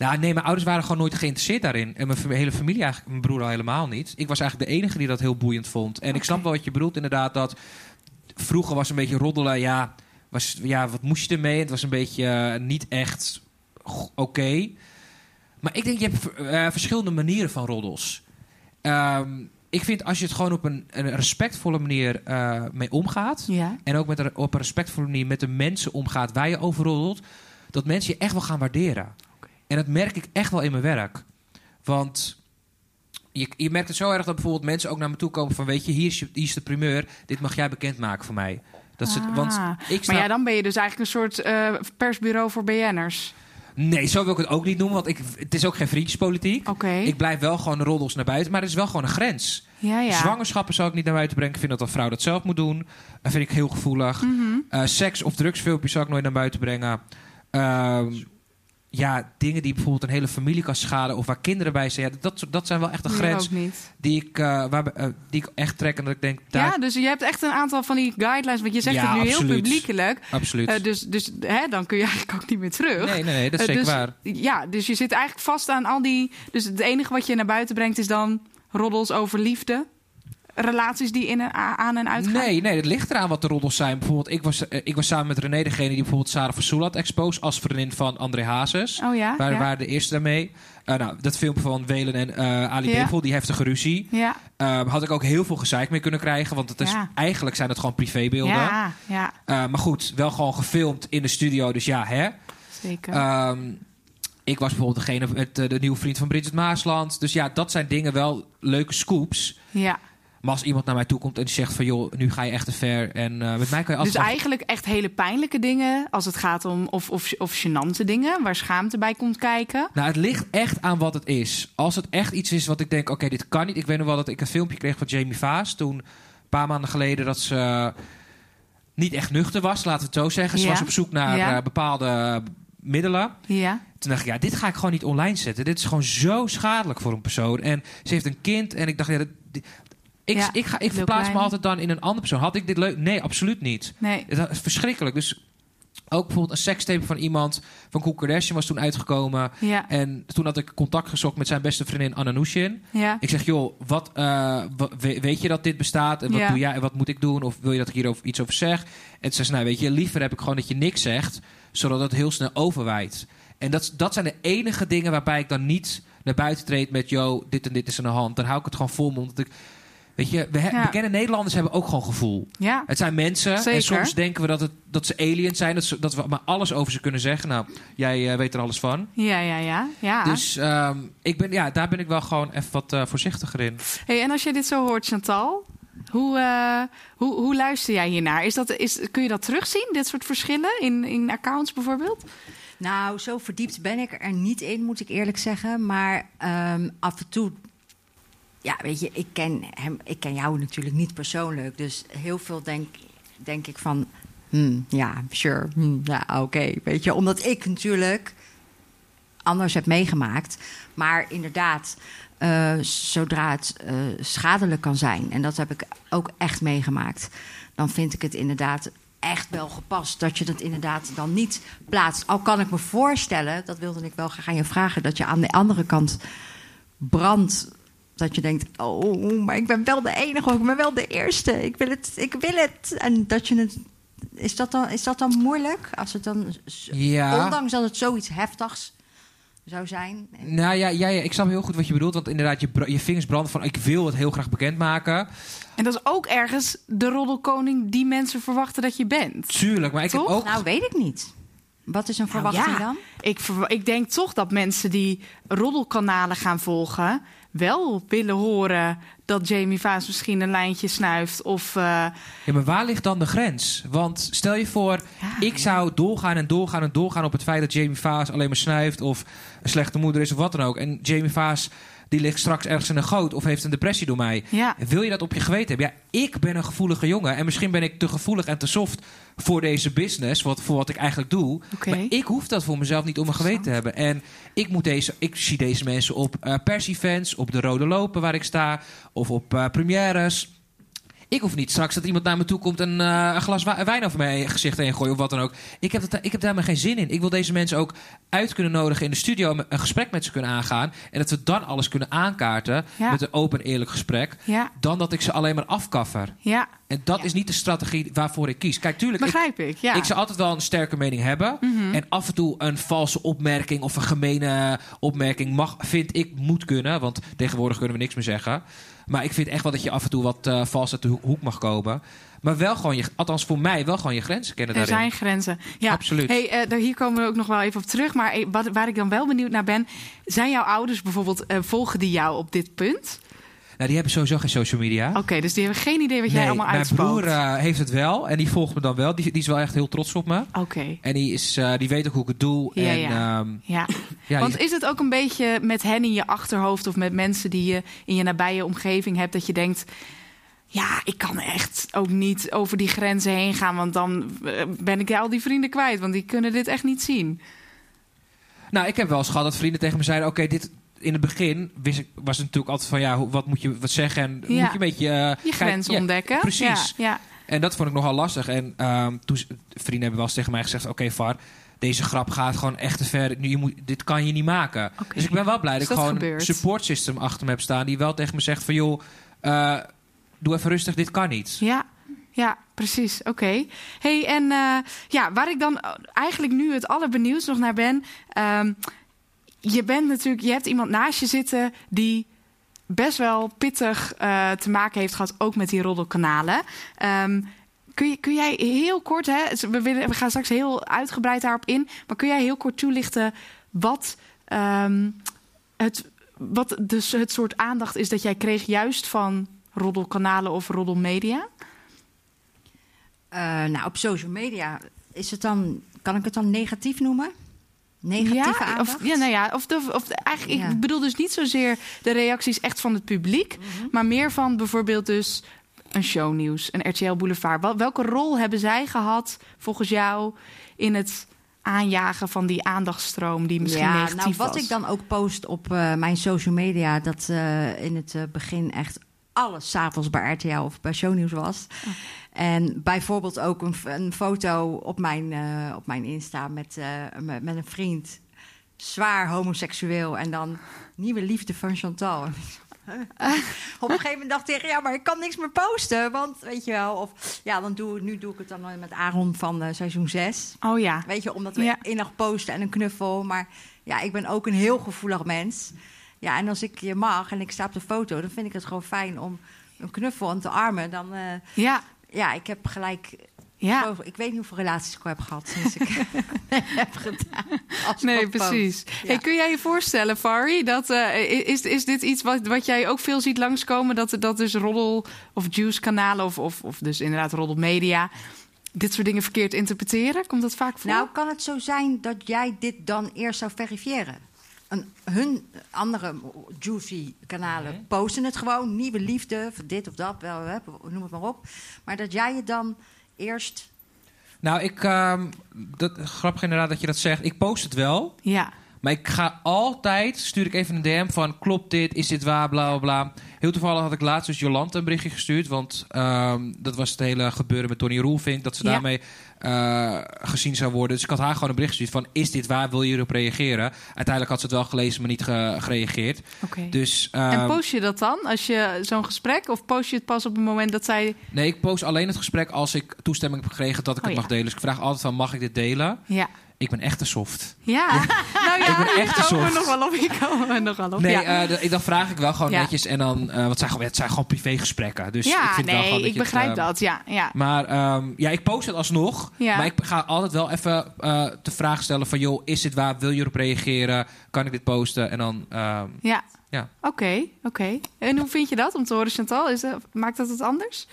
[SPEAKER 1] nou, nee, mijn ouders waren gewoon nooit geïnteresseerd daarin. En mijn hele familie eigenlijk, mijn broer al helemaal niet. Ik was eigenlijk de enige die dat heel boeiend vond. En ik snap wel wat je bedoelt, inderdaad, dat vroeger was een beetje roddelen, ja, was, ja wat moest je ermee? Het was een beetje eh, niet echt oké. Maar ik denk, je hebt eh, verschillende manieren van roddels. Ehm, ik vind als je het gewoon op een, een respectvolle manier eh, mee omgaat...
[SPEAKER 3] Ja.
[SPEAKER 1] en ook met een, op een respectvolle manier met de mensen omgaat waar je over roddelt, dat mensen je echt wel gaan waarderen. En dat merk ik echt wel in mijn werk. Want je, je merkt het zo erg dat bijvoorbeeld mensen ook naar me toe komen van... weet je, hier is, je, hier is de primeur, dit mag jij bekendmaken voor mij. Dat het, want
[SPEAKER 3] Ah.
[SPEAKER 1] ik sta,
[SPEAKER 3] Maar ja, dan ben je dus eigenlijk een soort eh, persbureau voor BN'ers.
[SPEAKER 1] Nee, zo wil ik het ook niet noemen, want ik, het is ook geen vriendjespolitiek.
[SPEAKER 3] Oké.
[SPEAKER 1] Ik blijf wel gewoon de roddels naar buiten, maar er is wel gewoon een grens.
[SPEAKER 3] Ja, ja.
[SPEAKER 1] Zwangerschappen zou ik niet naar buiten brengen. Ik vind dat een vrouw dat zelf moet doen. Dat vind ik heel gevoelig.
[SPEAKER 3] Mhm.
[SPEAKER 1] Eh, seks- of drugsfilmpjes zou ik nooit naar buiten brengen. Ehm, ja, dingen die bijvoorbeeld een hele familie kan schaden... of waar kinderen bij zijn. Ja, dat, dat zijn wel echt een grens die ik, eh, waar, eh, die ik echt trek. En dat ik denk, daar,
[SPEAKER 3] Ja, dus je hebt echt een aantal van die guidelines. Want je zegt
[SPEAKER 1] Ja,
[SPEAKER 3] het nu heel publiekelijk.
[SPEAKER 1] absoluut.
[SPEAKER 3] Eh, dus dus hè, dan kun je eigenlijk ook niet meer terug.
[SPEAKER 1] nee, nee, nee, dat is zeker
[SPEAKER 3] dus,
[SPEAKER 1] waar.
[SPEAKER 3] Ja, dus je zit eigenlijk vast aan al die... Dus het enige wat je naar buiten brengt is dan roddels over liefde. Relaties die in en, aan en uit gaan.
[SPEAKER 1] Nee, nee, het ligt eraan wat de roddels zijn. Bijvoorbeeld, ik was, eh, ik was samen met René degene die bijvoorbeeld Sarah Versoel had exposed... als vriendin van André Hazes.
[SPEAKER 3] Oh ja?
[SPEAKER 1] Wij
[SPEAKER 3] ja.
[SPEAKER 1] waren de eerste daarmee. Eh, nou, dat filmpje van Welen en eh, Ali
[SPEAKER 3] Ja.
[SPEAKER 1] Bevel, die heftige ruzie...
[SPEAKER 3] Ja,
[SPEAKER 1] Eh, had ik ook heel veel gezeik mee kunnen krijgen. Want het is,
[SPEAKER 3] Ja.
[SPEAKER 1] eigenlijk zijn het gewoon privébeelden.
[SPEAKER 3] ja, ja,
[SPEAKER 1] maar goed, wel gewoon gefilmd in de studio. Dus ja, hè.
[SPEAKER 3] zeker.
[SPEAKER 1] Ehm, ik was bijvoorbeeld degene met de nieuwe vriend van Bridget Maasland. Dus ja, dat zijn dingen wel leuke scoops.
[SPEAKER 3] ja,
[SPEAKER 1] Maar als iemand naar mij toe komt en die zegt van... joh, nu ga je echt te ver. En eh, met mij kan je
[SPEAKER 3] Dus
[SPEAKER 1] altijd...
[SPEAKER 3] eigenlijk echt hele pijnlijke dingen als het gaat om of, of, of gênante dingen waar schaamte bij komt kijken.
[SPEAKER 1] Nou, het ligt echt aan wat het is. Als het echt iets is wat ik denk, oké, dit kan niet. Ik weet nog wel dat ik een filmpje kreeg van Jamie Vaas. Toen, een paar maanden geleden, dat ze niet echt nuchter was, laten we het zo zeggen. Ze
[SPEAKER 3] Ja.
[SPEAKER 1] was op zoek naar
[SPEAKER 3] Ja.
[SPEAKER 1] eh, bepaalde middelen.
[SPEAKER 3] Ja.
[SPEAKER 1] Toen dacht ik, ja, dit ga ik gewoon niet online zetten. Dit is gewoon zo schadelijk voor een persoon. En ze heeft een kind en ik dacht, ja, dat, ik,
[SPEAKER 3] Ja,
[SPEAKER 1] ik, ga, ik verplaats me altijd dan in een andere persoon. Had ik dit leuk? Nee, absoluut niet.
[SPEAKER 3] Nee.
[SPEAKER 1] Het is verschrikkelijk. Dus ook bijvoorbeeld een sekstape van iemand van Kool Kardashian was toen uitgekomen.
[SPEAKER 3] Ja.
[SPEAKER 1] En toen had ik contact gezocht met zijn beste vriendin Anna Nushin.
[SPEAKER 3] Ja.
[SPEAKER 1] Ik zeg, joh, wat, eh, weet je dat dit bestaat? En wat
[SPEAKER 3] Ja.
[SPEAKER 1] doe jij en wat moet ik doen? Of wil je dat ik hier iets over zeg? En ze zei, nou weet je, liever heb ik gewoon dat je niks zegt, zodat het heel snel overwijdt. En dat, dat zijn de enige dingen waarbij ik dan niet naar buiten treed met, yo, dit en dit is aan de hand. Dan hou ik het gewoon vol me, omdat ik... Weet je, we he-
[SPEAKER 3] Ja.
[SPEAKER 1] bekende Nederlanders hebben ook gewoon gevoel.
[SPEAKER 3] Ja.
[SPEAKER 1] Het zijn mensen en soms denken we dat, het, dat ze aliens zijn, dat, ze, dat we maar alles over ze kunnen zeggen. Nou, jij eh, weet er alles van.
[SPEAKER 3] Ja, ja, ja. ja.
[SPEAKER 1] Dus ehm, ik ben, ja, daar ben ik wel gewoon even wat eh, voorzichtiger in.
[SPEAKER 3] Hey, en als je dit zo hoort, Chantal, hoe, eh, hoe, hoe luister jij hiernaar? Is dat, is, kun je dat terugzien, dit soort verschillen in, in accounts bijvoorbeeld?
[SPEAKER 4] Nou, zo verdiept ben ik er niet in, moet ik eerlijk zeggen. Maar ehm, af en toe. Ja, weet je, ik ken, hem, ik ken jou natuurlijk niet persoonlijk. Dus heel veel denk, denk ik van. hmm, ja, sure. hmm, ja, oké. weet je, omdat ik natuurlijk anders heb meegemaakt. Maar inderdaad, eh, zodra het eh, schadelijk kan zijn, en dat heb ik ook echt meegemaakt, dan vind ik het inderdaad echt wel gepast dat je dat inderdaad dan niet plaatst. Al kan ik me voorstellen, dat wilde ik wel graag aan je vragen, dat je aan de andere kant brandt. Dat je denkt, oh, maar ik ben wel de enige, ik ben wel de eerste. Ik wil het, ik wil het. En dat je het. Is dat dan, is dat dan moeilijk? Als het dan.
[SPEAKER 1] Ja.
[SPEAKER 4] Ondanks dat het zoiets heftigs zou zijn.
[SPEAKER 1] Nou ja, ja, ja, ik snap heel goed wat je bedoelt. Want inderdaad, je, je vingers branden van... ik wil het heel graag bekendmaken.
[SPEAKER 3] En dat is ook ergens de roddelkoning die mensen verwachten dat je bent.
[SPEAKER 1] Tuurlijk, maar ik
[SPEAKER 3] Toch?
[SPEAKER 1] heb ook...
[SPEAKER 4] Nou, weet ik niet. Wat is een
[SPEAKER 3] Nou
[SPEAKER 4] verwachting
[SPEAKER 3] ja,
[SPEAKER 4] dan?
[SPEAKER 3] Ik, ik denk toch dat mensen die roddelkanalen gaan volgen... wel willen horen dat Jamie Vaas misschien een lijntje snuift. Of eh,
[SPEAKER 1] Ja, maar waar ligt dan de grens? Want stel je voor,
[SPEAKER 3] Ja.
[SPEAKER 1] ik zou doorgaan en doorgaan en doorgaan... op het feit dat Jamie Vaas alleen maar snuift... of een slechte moeder is of wat dan ook. En Jamie Vaas die ligt straks ergens in een goot... of heeft een depressie door mij.
[SPEAKER 3] ja,
[SPEAKER 1] Wil je dat op je geweten hebben? Ja, ik ben een gevoelige jongen. En misschien ben ik te gevoelig en te soft voor deze business. Wat, voor wat ik eigenlijk doe. Maar ik hoef dat voor mezelf niet op mijn geweten te hebben. En ik, moet deze, ik zie deze mensen op pers-events, op de Rode Lopen waar ik sta. Of op eh premières. Ik hoef niet straks dat iemand naar me toe komt en eh, een glas wijn over mijn gezicht heen gooien of wat dan ook. Ik heb, dat, ik heb daar maar geen zin in. Ik wil deze mensen ook uit kunnen nodigen in de studio, een gesprek met ze kunnen aangaan. En dat we dan alles kunnen aankaarten
[SPEAKER 3] Ja.
[SPEAKER 1] met een open en eerlijk gesprek.
[SPEAKER 3] ja,
[SPEAKER 1] Dan dat ik ze alleen maar afkaffer.
[SPEAKER 3] ja,
[SPEAKER 1] En dat
[SPEAKER 4] Ja.
[SPEAKER 1] is niet de strategie waarvoor ik kies. Kijk, tuurlijk, ik,
[SPEAKER 3] begrijp ik. Ja.
[SPEAKER 1] ik zou altijd wel een sterke mening hebben.
[SPEAKER 3] Mhm.
[SPEAKER 1] En af en toe een valse opmerking of een gemene opmerking mag, vind ik, moet kunnen. Want tegenwoordig kunnen we niks meer zeggen. Maar ik vind echt wel dat je af en toe wat eh, vals uit de ho- hoek mag komen. Maar wel gewoon je, althans voor mij, wel gewoon je grenzen kennen
[SPEAKER 3] Er
[SPEAKER 1] daarin.
[SPEAKER 3] zijn grenzen. Ja,
[SPEAKER 1] Absoluut.
[SPEAKER 3] Hey, daar- hier komen we ook nog wel even op terug. Maar wat, waar ik dan wel benieuwd naar ben... zijn jouw ouders bijvoorbeeld, eh, volgen die jou op dit punt?
[SPEAKER 1] Nou, die hebben sowieso geen social media.
[SPEAKER 3] Oké, dus die hebben geen idee wat jij
[SPEAKER 1] nee,
[SPEAKER 3] allemaal
[SPEAKER 1] mijn
[SPEAKER 3] uitspookt.
[SPEAKER 1] broer eh, heeft het wel. En die volgt me dan wel. Die, die is wel echt heel trots op me.
[SPEAKER 3] Oké,
[SPEAKER 1] En die, is, eh, die weet ook hoe ik het doe.
[SPEAKER 3] Ja,
[SPEAKER 1] en,
[SPEAKER 3] ja.
[SPEAKER 1] ehm,
[SPEAKER 3] ja.
[SPEAKER 1] ja,
[SPEAKER 3] Want is het ook een beetje met hen in je achterhoofd... of met mensen die je in je nabije omgeving hebt... dat je denkt... Ja, ik kan echt ook niet over die grenzen heen gaan... want dan eh, ben ik al die vrienden kwijt. Want die kunnen dit echt niet zien.
[SPEAKER 1] Nou, ik heb wel eens gehad dat vrienden tegen me zeiden: Oké, dit in het begin wist ik, was het natuurlijk altijd van ja, wat moet je wat zeggen en
[SPEAKER 3] Ja.
[SPEAKER 1] moet je een beetje
[SPEAKER 3] Je
[SPEAKER 1] kijk-
[SPEAKER 3] grenzen
[SPEAKER 1] ja,
[SPEAKER 3] ontdekken.
[SPEAKER 1] Precies.
[SPEAKER 3] Ja.
[SPEAKER 1] En dat vond ik nogal lastig. En ehm, toen vrienden hebben wel eens tegen mij gezegd: Oké, Var, deze grap gaat gewoon echt te ver. Nu, je moet, dit kan je niet maken. Dus ik ben wel blij dat ik gewoon een support system achter me heb staan die wel tegen me zegt: van joh, eh, doe even rustig, dit kan niet.
[SPEAKER 3] Ja, ja precies. Oké. Hey, en eh, ja, waar ik dan eigenlijk nu het allerbenieuwd nog naar ben. ehm, je bent natuurlijk, je hebt iemand naast je zitten die best wel pittig eh, te maken heeft gehad, ook met die roddelkanalen. Ehm, kun, kun jij heel kort, hè, we, willen, we gaan straks heel uitgebreid daarop in, maar kun jij heel kort toelichten wat, ehm, het, wat dus het soort aandacht is dat jij kreeg juist van roddelkanalen of roddelmedia?
[SPEAKER 4] Eh, nou, op social media is het dan, kan ik het dan negatief noemen? Negatieve
[SPEAKER 3] ja? Of, ja, nou ja, of, de, of de- eigenlijk,
[SPEAKER 4] Ja.
[SPEAKER 3] ik bedoel dus niet zozeer de reacties echt van het publiek,
[SPEAKER 4] Mhm.
[SPEAKER 3] maar meer van bijvoorbeeld dus een shownieuws, een RTL Boulevard. Wel- Welke rol hebben zij gehad volgens jou in het aanjagen van die aandachtstroom die misschien
[SPEAKER 4] ja,
[SPEAKER 3] negatief
[SPEAKER 4] nou, wat
[SPEAKER 3] was?
[SPEAKER 4] ik dan ook post op eh, mijn social media, dat eh, in het eh, begin echt alles s'avonds bij RTL of bij Shownieuws was.
[SPEAKER 3] Oh.
[SPEAKER 4] En bijvoorbeeld ook een, een foto op mijn, eh, op mijn Insta met, eh, met, een vriend. Zwaar homoseksueel en dan nieuwe liefde van Chantal. [LAUGHS] op een gegeven moment dacht ik, ja, maar ik kan niks meer posten. Want weet je wel, of ja, dan doe, nu doe ik het dan met Aaron van eh, seizoen 6.
[SPEAKER 3] Oh ja.
[SPEAKER 4] Weet je, omdat we
[SPEAKER 3] Ja.
[SPEAKER 4] innig posten en een knuffel. Maar ja, ik ben ook een heel gevoelig mens. Ja, en als ik je mag en ik sta op de foto, dan vind ik het gewoon fijn om een knuffel en te armen. Dan, eh,
[SPEAKER 3] Ja,
[SPEAKER 4] ja, ik heb gelijk.
[SPEAKER 3] ja.
[SPEAKER 4] ik weet niet hoeveel relaties ik al heb gehad sinds ik [LAUGHS] heb gedaan. Als
[SPEAKER 3] Nee, precies.
[SPEAKER 4] Ja.
[SPEAKER 3] Hey, kun jij je voorstellen, Fari, dat eh, is, is dit iets wat, wat jij ook veel ziet langskomen? Dat, dat dus roddel of juice kanalen of, of, of dus inderdaad roddel media dit soort dingen verkeerd interpreteren? Komt dat vaak voor?
[SPEAKER 4] Nou, kan het zo zijn dat jij dit dan eerst zou verifiëren? Een, hun andere juicy kanalen posten het gewoon. Nieuwe liefde, dit of dat, wel, hè, noem het maar op. Maar dat jij het dan eerst...
[SPEAKER 1] Nou, ik, ehm, dat, grappig inderdaad dat je dat zegt. Ik post het wel.
[SPEAKER 3] ja.
[SPEAKER 1] Maar ik ga altijd, stuur ik even een DM van... klopt dit, is dit waar, bla bla bla. Heel toevallig had ik laatst dus Jolante een berichtje gestuurd... want ehm, dat was het hele gebeuren met Tony Roelvink... dat ze
[SPEAKER 3] Ja.
[SPEAKER 1] daarmee eh, gezien zou worden. Dus ik had haar gewoon een bericht gestuurd van... is dit waar, wil je erop reageren? Uiteindelijk had ze het wel gelezen, maar niet ge- gereageerd.
[SPEAKER 3] Oké.
[SPEAKER 1] Dus,
[SPEAKER 3] en
[SPEAKER 1] ehm,
[SPEAKER 3] post je dat dan als je zo'n gesprek? Of post je het pas op het moment dat zij.
[SPEAKER 1] nee, ik post alleen het gesprek als ik toestemming heb gekregen... dat ik
[SPEAKER 3] Oh,
[SPEAKER 1] het
[SPEAKER 3] ja.
[SPEAKER 1] mag delen. Dus ik vraag altijd van, mag ik dit delen?
[SPEAKER 3] Ja.
[SPEAKER 1] Ik ben echt een soft.
[SPEAKER 3] Ja. [LAUGHS] Nou ja,
[SPEAKER 1] Ik ben echt soft.
[SPEAKER 3] nog wel op. Hier komen we nog wel op.
[SPEAKER 1] Nee,
[SPEAKER 3] ja.
[SPEAKER 1] eh, ik- dan vraag ik wel gewoon
[SPEAKER 3] Ja.
[SPEAKER 1] netjes. En dan, wat zijn gewoon, het zijn gewoon privégesprekken. Dus ik vind wel gewoon dat
[SPEAKER 3] ik
[SPEAKER 1] het,
[SPEAKER 3] begrijp
[SPEAKER 1] eh,
[SPEAKER 3] dat. Ja, ja.
[SPEAKER 1] Maar ehm, ja, ik post het alsnog.
[SPEAKER 3] Ja.
[SPEAKER 1] Maar ik ga altijd wel even eh de vraag stellen van... joh, is dit waar? Wil je erop reageren? Kan ik dit posten? En dan... ehm,
[SPEAKER 3] Ja.
[SPEAKER 1] Ja.
[SPEAKER 3] Oké, oké. En hoe vind je dat om te horen, Chantal? Is maakt dat het anders?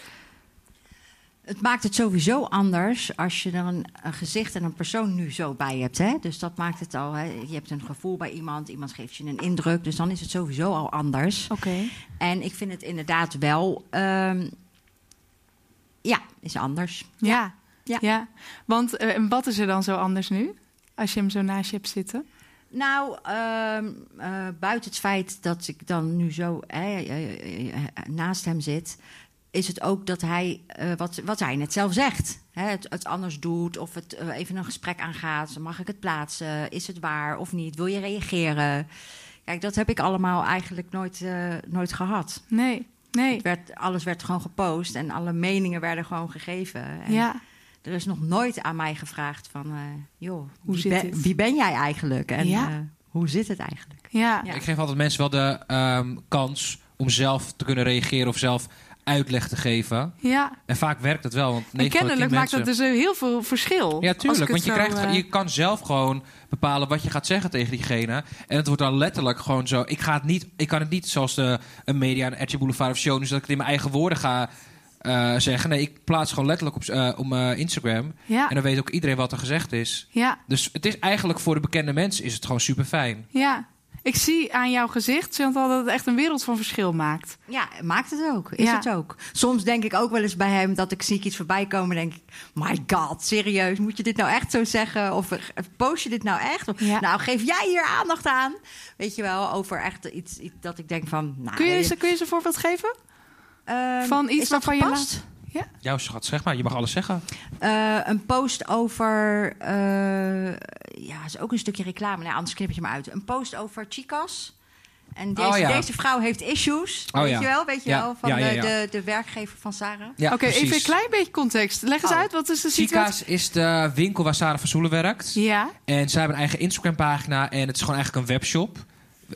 [SPEAKER 4] Het maakt het sowieso anders als je er een, een gezicht en een persoon nu zo bij hebt. Hè? Dus dat maakt het al. Hè? Je hebt een gevoel bij iemand, iemand geeft je een indruk. Dus dan is het sowieso al anders.
[SPEAKER 3] Oké.
[SPEAKER 4] En ik vind het inderdaad wel. ehm, ja, is anders.
[SPEAKER 3] Ja.
[SPEAKER 4] Ja.
[SPEAKER 3] ja. Want en wat is er dan zo anders nu? Als je hem zo naast je hebt zitten?
[SPEAKER 4] Nou, ehm, eh, buiten het feit dat ik dan nu zo hè, eh, eh, naast hem zit, is het ook dat hij, eh, wat, wat hij net zelf zegt, hè, het, het anders doet of het eh, even een gesprek aangaat. Mag ik het plaatsen? Is het waar of niet? Wil je reageren? Kijk, dat heb ik allemaal eigenlijk nooit, eh, nooit gehad.
[SPEAKER 3] Nee. Nee.
[SPEAKER 4] Het werd, alles werd gewoon gepost en alle meningen werden gewoon gegeven. En
[SPEAKER 3] Ja.
[SPEAKER 4] Er is nog nooit aan mij gevraagd van, eh, joh,
[SPEAKER 3] Hoe
[SPEAKER 4] wie,
[SPEAKER 3] zit
[SPEAKER 4] ben, wie ben jij eigenlijk? En
[SPEAKER 3] Ja.
[SPEAKER 4] eh, hoe zit het eigenlijk?
[SPEAKER 3] Ja.
[SPEAKER 4] Ja.
[SPEAKER 1] Ik geef altijd mensen wel de ehm, kans om zelf te kunnen reageren... of zelf uitleg te geven.
[SPEAKER 3] Ja.
[SPEAKER 1] En vaak werkt het wel. Want
[SPEAKER 3] En
[SPEAKER 1] 9 van de 10
[SPEAKER 3] kennelijk maakt dat
[SPEAKER 1] mensen...
[SPEAKER 3] dus eh, heel veel verschil.
[SPEAKER 1] Ja, tuurlijk. Want je, krijgt,
[SPEAKER 3] eh,
[SPEAKER 1] je kan zelf gewoon bepalen wat je gaat zeggen tegen diegene. En het wordt dan letterlijk gewoon zo. Ik, ga het niet, ik kan het niet zoals de, een media, een RTL Boulevard of Show... dus dat ik het in mijn eigen woorden ga eh, zeggen. Nee, ik plaats gewoon letterlijk op, eh, op mijn Instagram.
[SPEAKER 3] Ja.
[SPEAKER 1] En dan weet ook iedereen wat er gezegd is.
[SPEAKER 3] Ja.
[SPEAKER 1] Dus het is eigenlijk voor de bekende mensen is het gewoon super fijn.
[SPEAKER 3] Ja. Ik zie aan jouw gezicht, Chantal, dat het echt een wereld van verschil maakt.
[SPEAKER 4] Ja, maakt het ook. Is
[SPEAKER 3] Ja.
[SPEAKER 4] het ook. Soms denk ik ook wel eens bij hem dat ik zie ik iets voorbij komen denk ik... My god, serieus, moet je dit nou echt zo zeggen? Of eh, post je dit nou echt? Of,
[SPEAKER 3] Ja.
[SPEAKER 4] Nou, geef jij hier aandacht aan? Weet je wel, over echt iets, iets dat ik denk van... Nou,
[SPEAKER 3] Kun je, eens, kun je eens een voorbeeld geven?
[SPEAKER 4] Ehm,
[SPEAKER 3] van iets waarvan je
[SPEAKER 4] gepast?
[SPEAKER 1] Jouw schat, zeg maar. Je mag alles zeggen.
[SPEAKER 4] Eh, een post over... eh, ja, is ook een stukje reclame. Nee, anders knip je me uit. Een post over chicas. En deze,
[SPEAKER 1] Oh, ja.
[SPEAKER 4] deze vrouw heeft issues.
[SPEAKER 1] Oh,
[SPEAKER 4] weet
[SPEAKER 1] ja.
[SPEAKER 4] je wel? Weet je
[SPEAKER 1] Ja.
[SPEAKER 4] wel? Van
[SPEAKER 1] Ja, ja,
[SPEAKER 4] de,
[SPEAKER 1] ja.
[SPEAKER 4] De, de werkgever van Sarah.
[SPEAKER 1] Ja,
[SPEAKER 3] Oké, even een klein beetje context. Leg eens
[SPEAKER 4] Oh.
[SPEAKER 3] uit, wat is de situatie?
[SPEAKER 1] Chica's is de winkel waar Sarah van Soelen werkt.
[SPEAKER 3] Ja,
[SPEAKER 1] En zij hebben een eigen Instagram-pagina. En het is gewoon eigenlijk een webshop.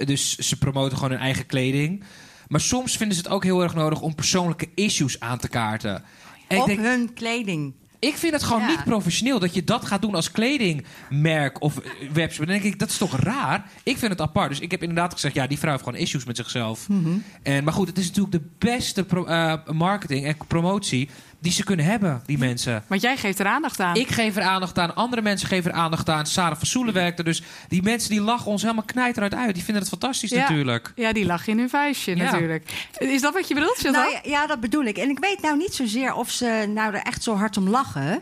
[SPEAKER 1] Dus ze promoten gewoon hun eigen kleding. Maar soms vinden ze het ook heel erg nodig om persoonlijke issues aan te kaarten. En
[SPEAKER 4] op
[SPEAKER 1] denk,
[SPEAKER 4] hun kleding.
[SPEAKER 1] Ik vind het gewoon
[SPEAKER 4] Ja.
[SPEAKER 1] niet professioneel dat je dat gaat doen als kledingmerk of eh, webshop. Dan denk ik, dat is toch raar? Ik vind het apart. Dus ik heb inderdaad gezegd, ja, die vrouw heeft gewoon issues met zichzelf.
[SPEAKER 4] Mhm.
[SPEAKER 1] En, maar goed, het is natuurlijk de beste pro- eh, marketing en promotie die ze kunnen hebben, die mensen.
[SPEAKER 3] Want jij geeft er aandacht aan.
[SPEAKER 1] Ik geef er aandacht aan, andere mensen geven er aandacht aan. Sarah van Soelen werkt er. Dus die mensen die lachen ons helemaal knijteruit uit. Die vinden het fantastisch
[SPEAKER 3] Ja.
[SPEAKER 1] natuurlijk.
[SPEAKER 3] Ja, die lag in hun vuistje
[SPEAKER 1] Ja.
[SPEAKER 3] natuurlijk. Is dat wat je bedoelt, Chantal?
[SPEAKER 4] Nou, ja, ja, dat bedoel ik. En ik weet nou niet zozeer of ze nou er echt zo hard om lachen.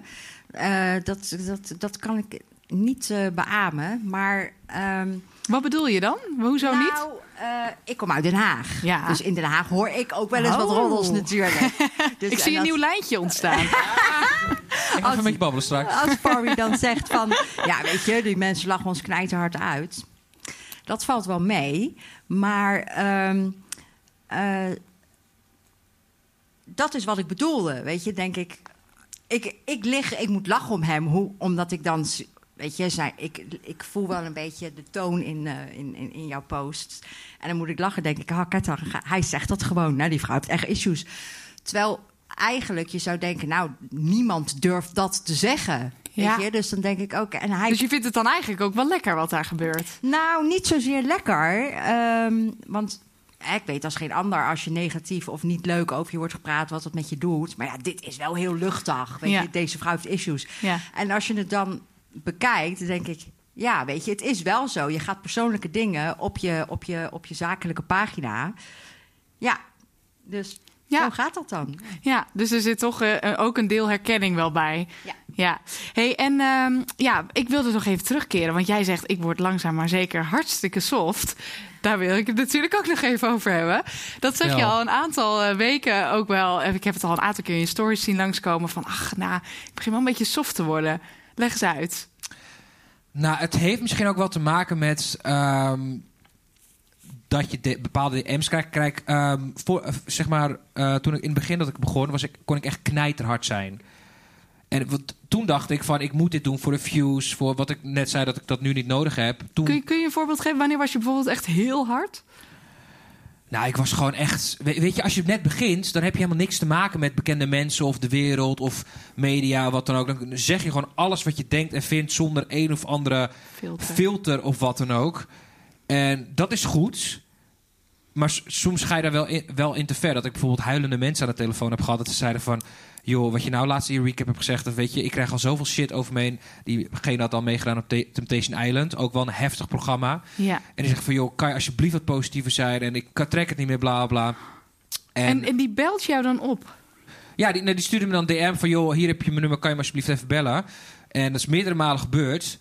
[SPEAKER 4] Eh, dat, dat, dat kan ik niet eh beamen. Maar ehm,
[SPEAKER 3] Wat bedoel je dan? Hoezo niet?
[SPEAKER 4] nou, eh, ik kom uit Den Haag.
[SPEAKER 3] Ja.
[SPEAKER 4] Dus in Den Haag hoor ik ook wel eens wat
[SPEAKER 3] Oh.
[SPEAKER 4] roddels natuurlijk. [LAUGHS] Dus,
[SPEAKER 3] Ik zie een
[SPEAKER 4] als-
[SPEAKER 3] nieuw lijntje ontstaan. [LAUGHS]
[SPEAKER 1] Ik ga even met je babbelen straks.
[SPEAKER 4] Als Barry dan zegt van... Ja, weet je, die mensen lachen ons knijterhard uit. Dat valt wel mee. Maar ehm, eh, dat is wat ik bedoelde. Weet je, denk ik... Ik, ik, lig, ik moet lachen om hem, hoe, omdat ik dan... Weet je, zij, ik, ik voel wel een beetje de toon in, eh, in, in, in jouw post. En dan moet ik lachen, denk ik, dan, ga- hij zegt dat gewoon. Nou, die vrouw heeft echt issues. Terwijl eigenlijk je zou denken, nou, niemand durft dat te zeggen.
[SPEAKER 3] Ja.
[SPEAKER 4] Weet je? Dus dan denk ik ook... En hij
[SPEAKER 3] Dus je vindt het dan eigenlijk ook wel lekker wat daar gebeurt?
[SPEAKER 4] nou, niet zozeer lekker. ehm, want ik weet als geen ander als je negatief of niet leuk over je wordt gepraat, wat het met je doet. Maar ja, dit is wel heel luchtig. Weet
[SPEAKER 3] Ja.
[SPEAKER 4] je, deze vrouw heeft issues.
[SPEAKER 3] Ja.
[SPEAKER 4] En als je het dan bekijkt, dan denk ik, ja, weet je, het is wel zo. Je gaat persoonlijke dingen op je, op je, op je zakelijke pagina. Ja, dus
[SPEAKER 3] Ja.
[SPEAKER 4] hoe gaat dat dan?
[SPEAKER 3] Ja, dus er zit toch eh, eh, ook een deel herkenning wel bij.
[SPEAKER 4] Ja.
[SPEAKER 3] Ja, hey, en ehm, ja, ik wilde nog even terugkeren. Want jij zegt, ik word langzaam maar zeker hartstikke soft. Daar wil ik het natuurlijk ook nog even over hebben. Dat zeg je al een aantal eh, weken ook wel. Ik heb het al een aantal keer in je stories zien langskomen. Van, ach, nou, ik begin wel een beetje soft te worden. Leg eens uit.
[SPEAKER 1] Nou, het heeft misschien ook wel te maken met ehm, dat je de, bepaalde DM's krijgt. Kijk, ehm, voor, eh, zeg maar, eh, toen ik in het begin dat ik begon, was ik, kon ik echt knijterhard zijn. En wat, toen dacht ik van, ik moet dit doen voor de views, voor wat ik net zei dat ik dat nu niet nodig heb. Toen,
[SPEAKER 3] Kun je, kun je een voorbeeld geven? Wanneer was je bijvoorbeeld echt heel hard?
[SPEAKER 1] Nou, ik was gewoon echt. we- Weet je, als je net begint, dan heb je helemaal niks te maken met bekende mensen of de wereld of media, wat dan ook. Dan zeg je gewoon alles wat je denkt en vindt zonder een of andere
[SPEAKER 3] Filter.
[SPEAKER 1] filter of wat dan ook. En dat is goed. Maar soms ga je daar wel in, wel in te ver. Dat ik bijvoorbeeld huilende mensen aan de telefoon heb gehad. Dat ze zeiden van... joh, wat je nou laatst in je recap hebt gezegd... dat weet je, ik krijg al zoveel shit over me heen. Diegene had al meegedaan op Te- Temptation Island. Ook wel een heftig programma.
[SPEAKER 3] Ja.
[SPEAKER 1] En die zegt van... joh, kan je alsjeblieft wat positiever zijn? En ik kan- trek het niet meer, bla bla. En,
[SPEAKER 3] En, en die belt jou dan op?
[SPEAKER 1] ja, die, die stuurde me dan DM van... joh, hier heb je mijn nummer, kan je me alsjeblieft even bellen? En dat is meerdere malen gebeurd.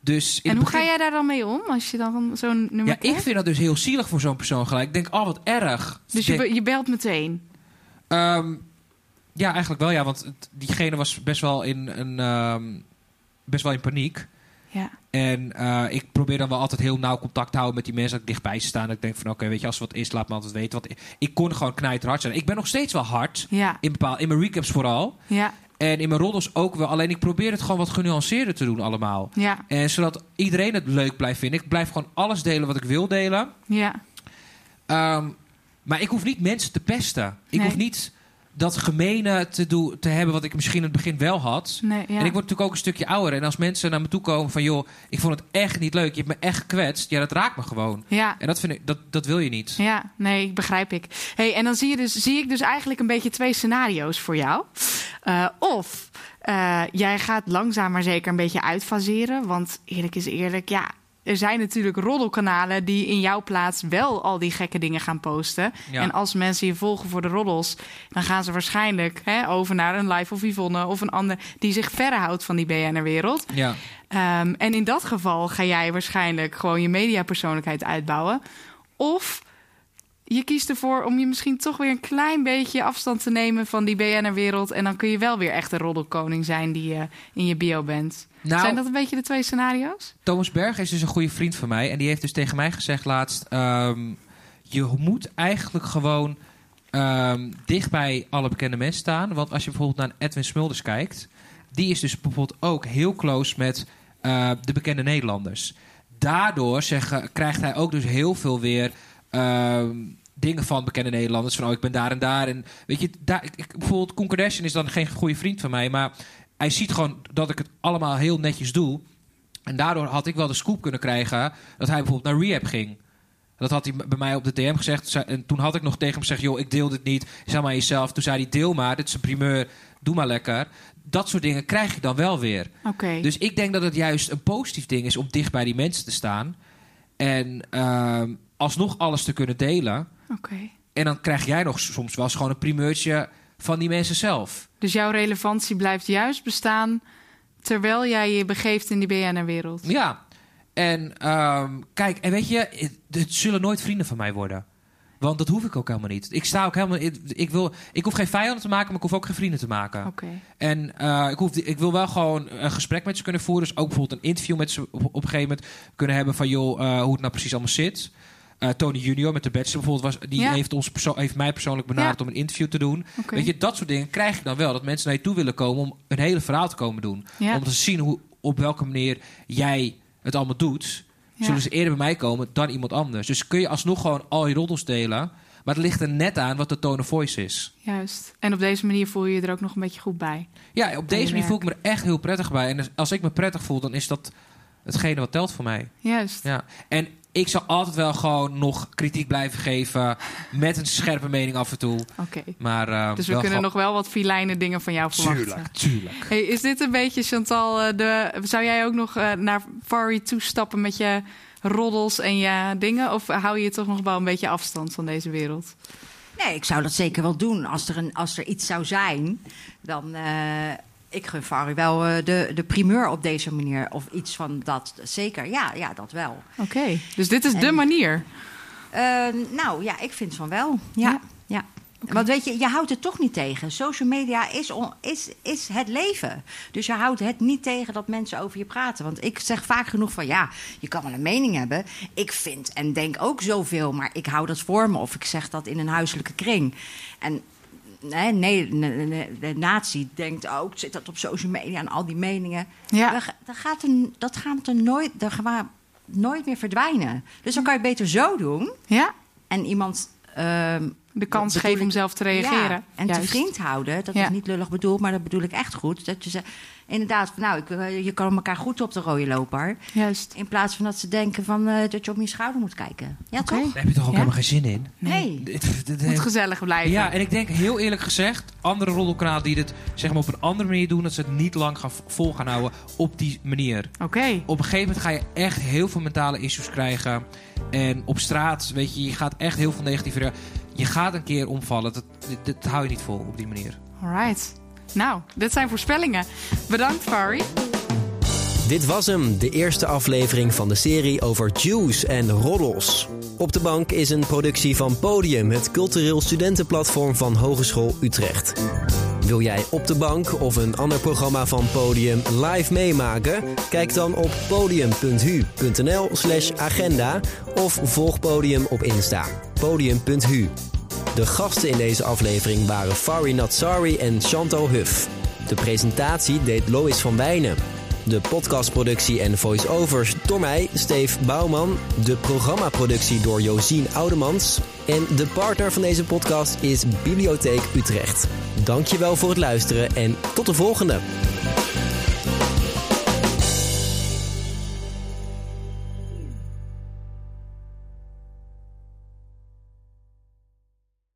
[SPEAKER 1] Dus
[SPEAKER 3] En hoe
[SPEAKER 1] begin-
[SPEAKER 3] ga jij daar dan mee om als je dan zo'n nummer
[SPEAKER 1] Ja, ik vind dat dus heel zielig voor zo'n persoon gelijk. Ik denk, oh, wat erg.
[SPEAKER 3] Dus je,
[SPEAKER 1] denk,
[SPEAKER 3] je belt meteen?
[SPEAKER 1] ehm, ja, eigenlijk wel, ja. Want het- diegene was best wel in, een, ehm, best wel in paniek.
[SPEAKER 3] Ja.
[SPEAKER 1] En eh, ik probeer dan wel altijd heel nauw contact te houden met die mensen. Dat ik dichtbij ze staan. Dat ik denk van, oké, weet je, als er wat is, laat me altijd weten. Want ik, ik kon gewoon knijterhard zijn. Ik ben nog steeds wel hard.
[SPEAKER 3] Ja.
[SPEAKER 1] In, bepaal, in mijn recaps vooral.
[SPEAKER 3] Ja.
[SPEAKER 1] En in mijn roddels ook wel. Alleen ik probeer het gewoon wat genuanceerder te doen allemaal.
[SPEAKER 3] Ja.
[SPEAKER 1] En zodat iedereen het leuk blijft vinden. Ik blijf gewoon alles delen wat ik wil delen.
[SPEAKER 3] Ja.
[SPEAKER 1] Ehm, maar ik hoef niet mensen te pesten. Ik
[SPEAKER 3] Nee.
[SPEAKER 1] hoef niet dat gemene te, doen, te hebben wat ik misschien in het begin wel had.
[SPEAKER 3] Nee, ja.
[SPEAKER 1] En ik word natuurlijk ook een stukje ouder. En als mensen naar me toe komen van... joh, ik vond het echt niet leuk. Je hebt me echt gekwetst. Ja, dat raakt me gewoon.
[SPEAKER 3] Ja.
[SPEAKER 1] En dat, vind ik, dat, dat wil je niet.
[SPEAKER 3] Ja, nee, begrijp ik. Hey, en dan zie, je dus, zie ik dus eigenlijk een beetje twee scenario's voor jou. Eh, of eh, jij gaat langzaam maar zeker een beetje uitfaseren. Want eerlijk is eerlijk, ja, er zijn natuurlijk roddelkanalen die in jouw plaats wel al die gekke dingen gaan posten.
[SPEAKER 1] Ja.
[SPEAKER 3] En als mensen je volgen voor de roddels, dan gaan ze waarschijnlijk hè, over naar een live of Yvonne of een ander die zich verre houdt van die BNR-wereld.
[SPEAKER 1] Ja.
[SPEAKER 3] Ehm, en in dat geval ga jij waarschijnlijk gewoon je mediapersoonlijkheid uitbouwen. Of je kiest ervoor om je misschien toch weer een klein beetje afstand te nemen van die BNR-wereld. En dan kun je wel weer echt een roddelkoning zijn die je in je bio bent.
[SPEAKER 1] Nou,
[SPEAKER 3] Zijn dat een beetje de twee scenario's?
[SPEAKER 1] Thomas Berg is dus een goede vriend van mij. En die heeft dus tegen mij gezegd laatst... ehm, je moet eigenlijk gewoon ehm, dicht bij alle bekende mensen staan. Want als je bijvoorbeeld naar Edwin Smulders kijkt... die is dus bijvoorbeeld ook heel close met eh, de bekende Nederlanders. Daardoor krijgt hij ook dus heel veel weer... ehm, dingen van bekende Nederlanders. Van, oh, ik ben daar en daar. En weet je, daar, ik, bijvoorbeeld Koen Kardashian is dan geen goede vriend van mij. Maar hij ziet gewoon dat ik het allemaal heel netjes doe. En daardoor had ik wel de scoop kunnen krijgen dat hij bijvoorbeeld naar rehab ging. Dat had hij bij mij op de DM gezegd. En toen had ik nog tegen hem gezegd: joh, ik deel dit niet. Zeg maar jezelf. Toen zei hij: deel maar. Dit is een primeur. Doe maar lekker. Dat soort dingen krijg ik dan wel weer. Dus ik denk dat het juist een positief ding is om dicht bij die mensen te staan. En ehm, alsnog alles te kunnen delen.
[SPEAKER 3] Oké.
[SPEAKER 1] En dan krijg jij nog soms wel eens gewoon een primeurtje van die mensen zelf.
[SPEAKER 3] Dus jouw relevantie blijft juist bestaan terwijl jij je begeeft in die BNR-wereld.
[SPEAKER 1] Ja. En ehm, kijk, en weet je, het, het zullen nooit vrienden van mij worden. Want dat hoef ik ook helemaal niet. Ik sta ook helemaal. Ik, ik wil, ik hoef geen vijanden te maken, maar ik hoef ook geen vrienden te maken.
[SPEAKER 3] Oké.
[SPEAKER 1] En eh, ik, hoef, ik wil wel gewoon een gesprek met ze kunnen voeren. Dus ook bijvoorbeeld een interview met ze op, op een gegeven moment kunnen hebben van joh, eh, hoe het nou precies allemaal zit. Eh, Tony Junior met de Bachelor bijvoorbeeld, was, die
[SPEAKER 3] Ja.
[SPEAKER 1] heeft, ons heeft mij persoonlijk benaderd
[SPEAKER 3] Ja.
[SPEAKER 1] om een interview te doen. Weet je, dat soort dingen krijg ik dan wel. Dat mensen naar je toe willen komen om een hele verhaal te komen doen.
[SPEAKER 3] Ja.
[SPEAKER 1] Om te zien hoe, op welke manier jij het allemaal doet. Zullen ze eerder bij mij komen dan iemand anders. Dus kun je alsnog gewoon al je roddels delen. Maar het ligt er net aan wat de tone of voice is.
[SPEAKER 3] Juist. En op deze manier voel je je er ook nog een beetje goed bij.
[SPEAKER 1] Ja, op deze manier voel ik me er echt heel prettig bij. En als ik me prettig voel, dan is dat hetgene wat telt voor mij.
[SPEAKER 3] Juist.
[SPEAKER 1] Ja. En ik zal altijd wel gewoon nog kritiek blijven geven. Met een scherpe mening af en toe.
[SPEAKER 3] Oké.
[SPEAKER 1] Maar, eh,
[SPEAKER 3] Dus we kunnen
[SPEAKER 1] gewoon-
[SPEAKER 3] nog wel wat filijne dingen van jou verwachten.
[SPEAKER 1] Tuurlijk, tuurlijk.
[SPEAKER 3] Hey, is dit een beetje, Chantal, eh, de, zou jij ook nog eh, naar Fari toestappen met je roddels en je dingen? Of hou je toch nog wel een beetje afstand van deze wereld?
[SPEAKER 4] Nee, ik zou dat zeker wel doen. Als er, een, als er iets zou zijn, dan. eh, ik gun Farry wel eh, de, de primeur op deze manier. Of iets van dat. Zeker, ja, ja dat wel.
[SPEAKER 3] Oké, dus dit is de
[SPEAKER 4] En-
[SPEAKER 3] manier.
[SPEAKER 4] Eh, nou ja, ik vind van wel. Ja.
[SPEAKER 3] Ja?
[SPEAKER 4] ja. Want weet je, je houdt het toch niet tegen. Social media is, on- is, is het leven. Dus je houdt het niet tegen dat mensen over je praten. Want ik zeg vaak genoeg van ja, je kan wel een mening hebben. Ik vind en denk ook zoveel, maar ik hou dat voor me. Of ik zeg dat in een huiselijke kring. En nee, nee, de natie denkt ook, zit dat op social media en al die meningen.
[SPEAKER 3] Ja.
[SPEAKER 4] Dat, ga- dat gaat er, dat gaat er nooit, dat gaat nooit meer verdwijnen. Dus dan kan je het beter zo doen.
[SPEAKER 3] Ja?
[SPEAKER 4] En iemand ehm,
[SPEAKER 3] De kans geven om zelf te reageren.
[SPEAKER 4] ja, en
[SPEAKER 3] Juist.
[SPEAKER 4] te vriend houden. Dat
[SPEAKER 3] Ja.
[SPEAKER 4] is niet lullig bedoeld, maar dat bedoel ik echt goed. Dat je ze inderdaad, van, nou, ik, eh, je kan elkaar goed op de rode loper.
[SPEAKER 3] Juist.
[SPEAKER 4] In plaats van dat ze denken van, eh, dat je op je schouder moet kijken. Ja, toch?
[SPEAKER 1] Daar heb je toch ook
[SPEAKER 3] Ja?
[SPEAKER 1] helemaal geen zin in?
[SPEAKER 4] Nee.
[SPEAKER 1] Dit-
[SPEAKER 3] Moet gezellig blijven.
[SPEAKER 1] Ja, en ik denk heel eerlijk gezegd, andere roddelkanalen die dit zeg maar, op een andere manier doen, dat ze het niet lang gaan vol gaan houden op die manier.
[SPEAKER 3] Oké.
[SPEAKER 1] Op een gegeven moment ga je echt heel veel mentale issues krijgen. En op straat, weet je, je gaat echt heel veel negatieve... Je gaat een keer omvallen. Dat, dat, dat hou je niet vol op die manier.
[SPEAKER 3] Alright. Nou, dit zijn voorspellingen. Bedankt, Fari.
[SPEAKER 2] Dit was hem, de eerste aflevering van de serie over Juice en roddels. Op de bank is een productie van Podium, het cultureel studentenplatform van Hogeschool Utrecht. Wil jij op de bank of een ander programma van Podium live meemaken? Kijk dan op podium.hu.nl slash agenda of volg Podium op Insta. Podium.hu. De gasten in deze aflevering waren Fari Natsari en Chantal Huff. De presentatie deed Lois van Wijnen. De podcastproductie en voice-overs door mij, Steve Bouwman. De programmaproductie door Josien Oudemans. En de partner van deze podcast is Bibliotheek Utrecht. Dankjewel voor het luisteren en tot de volgende!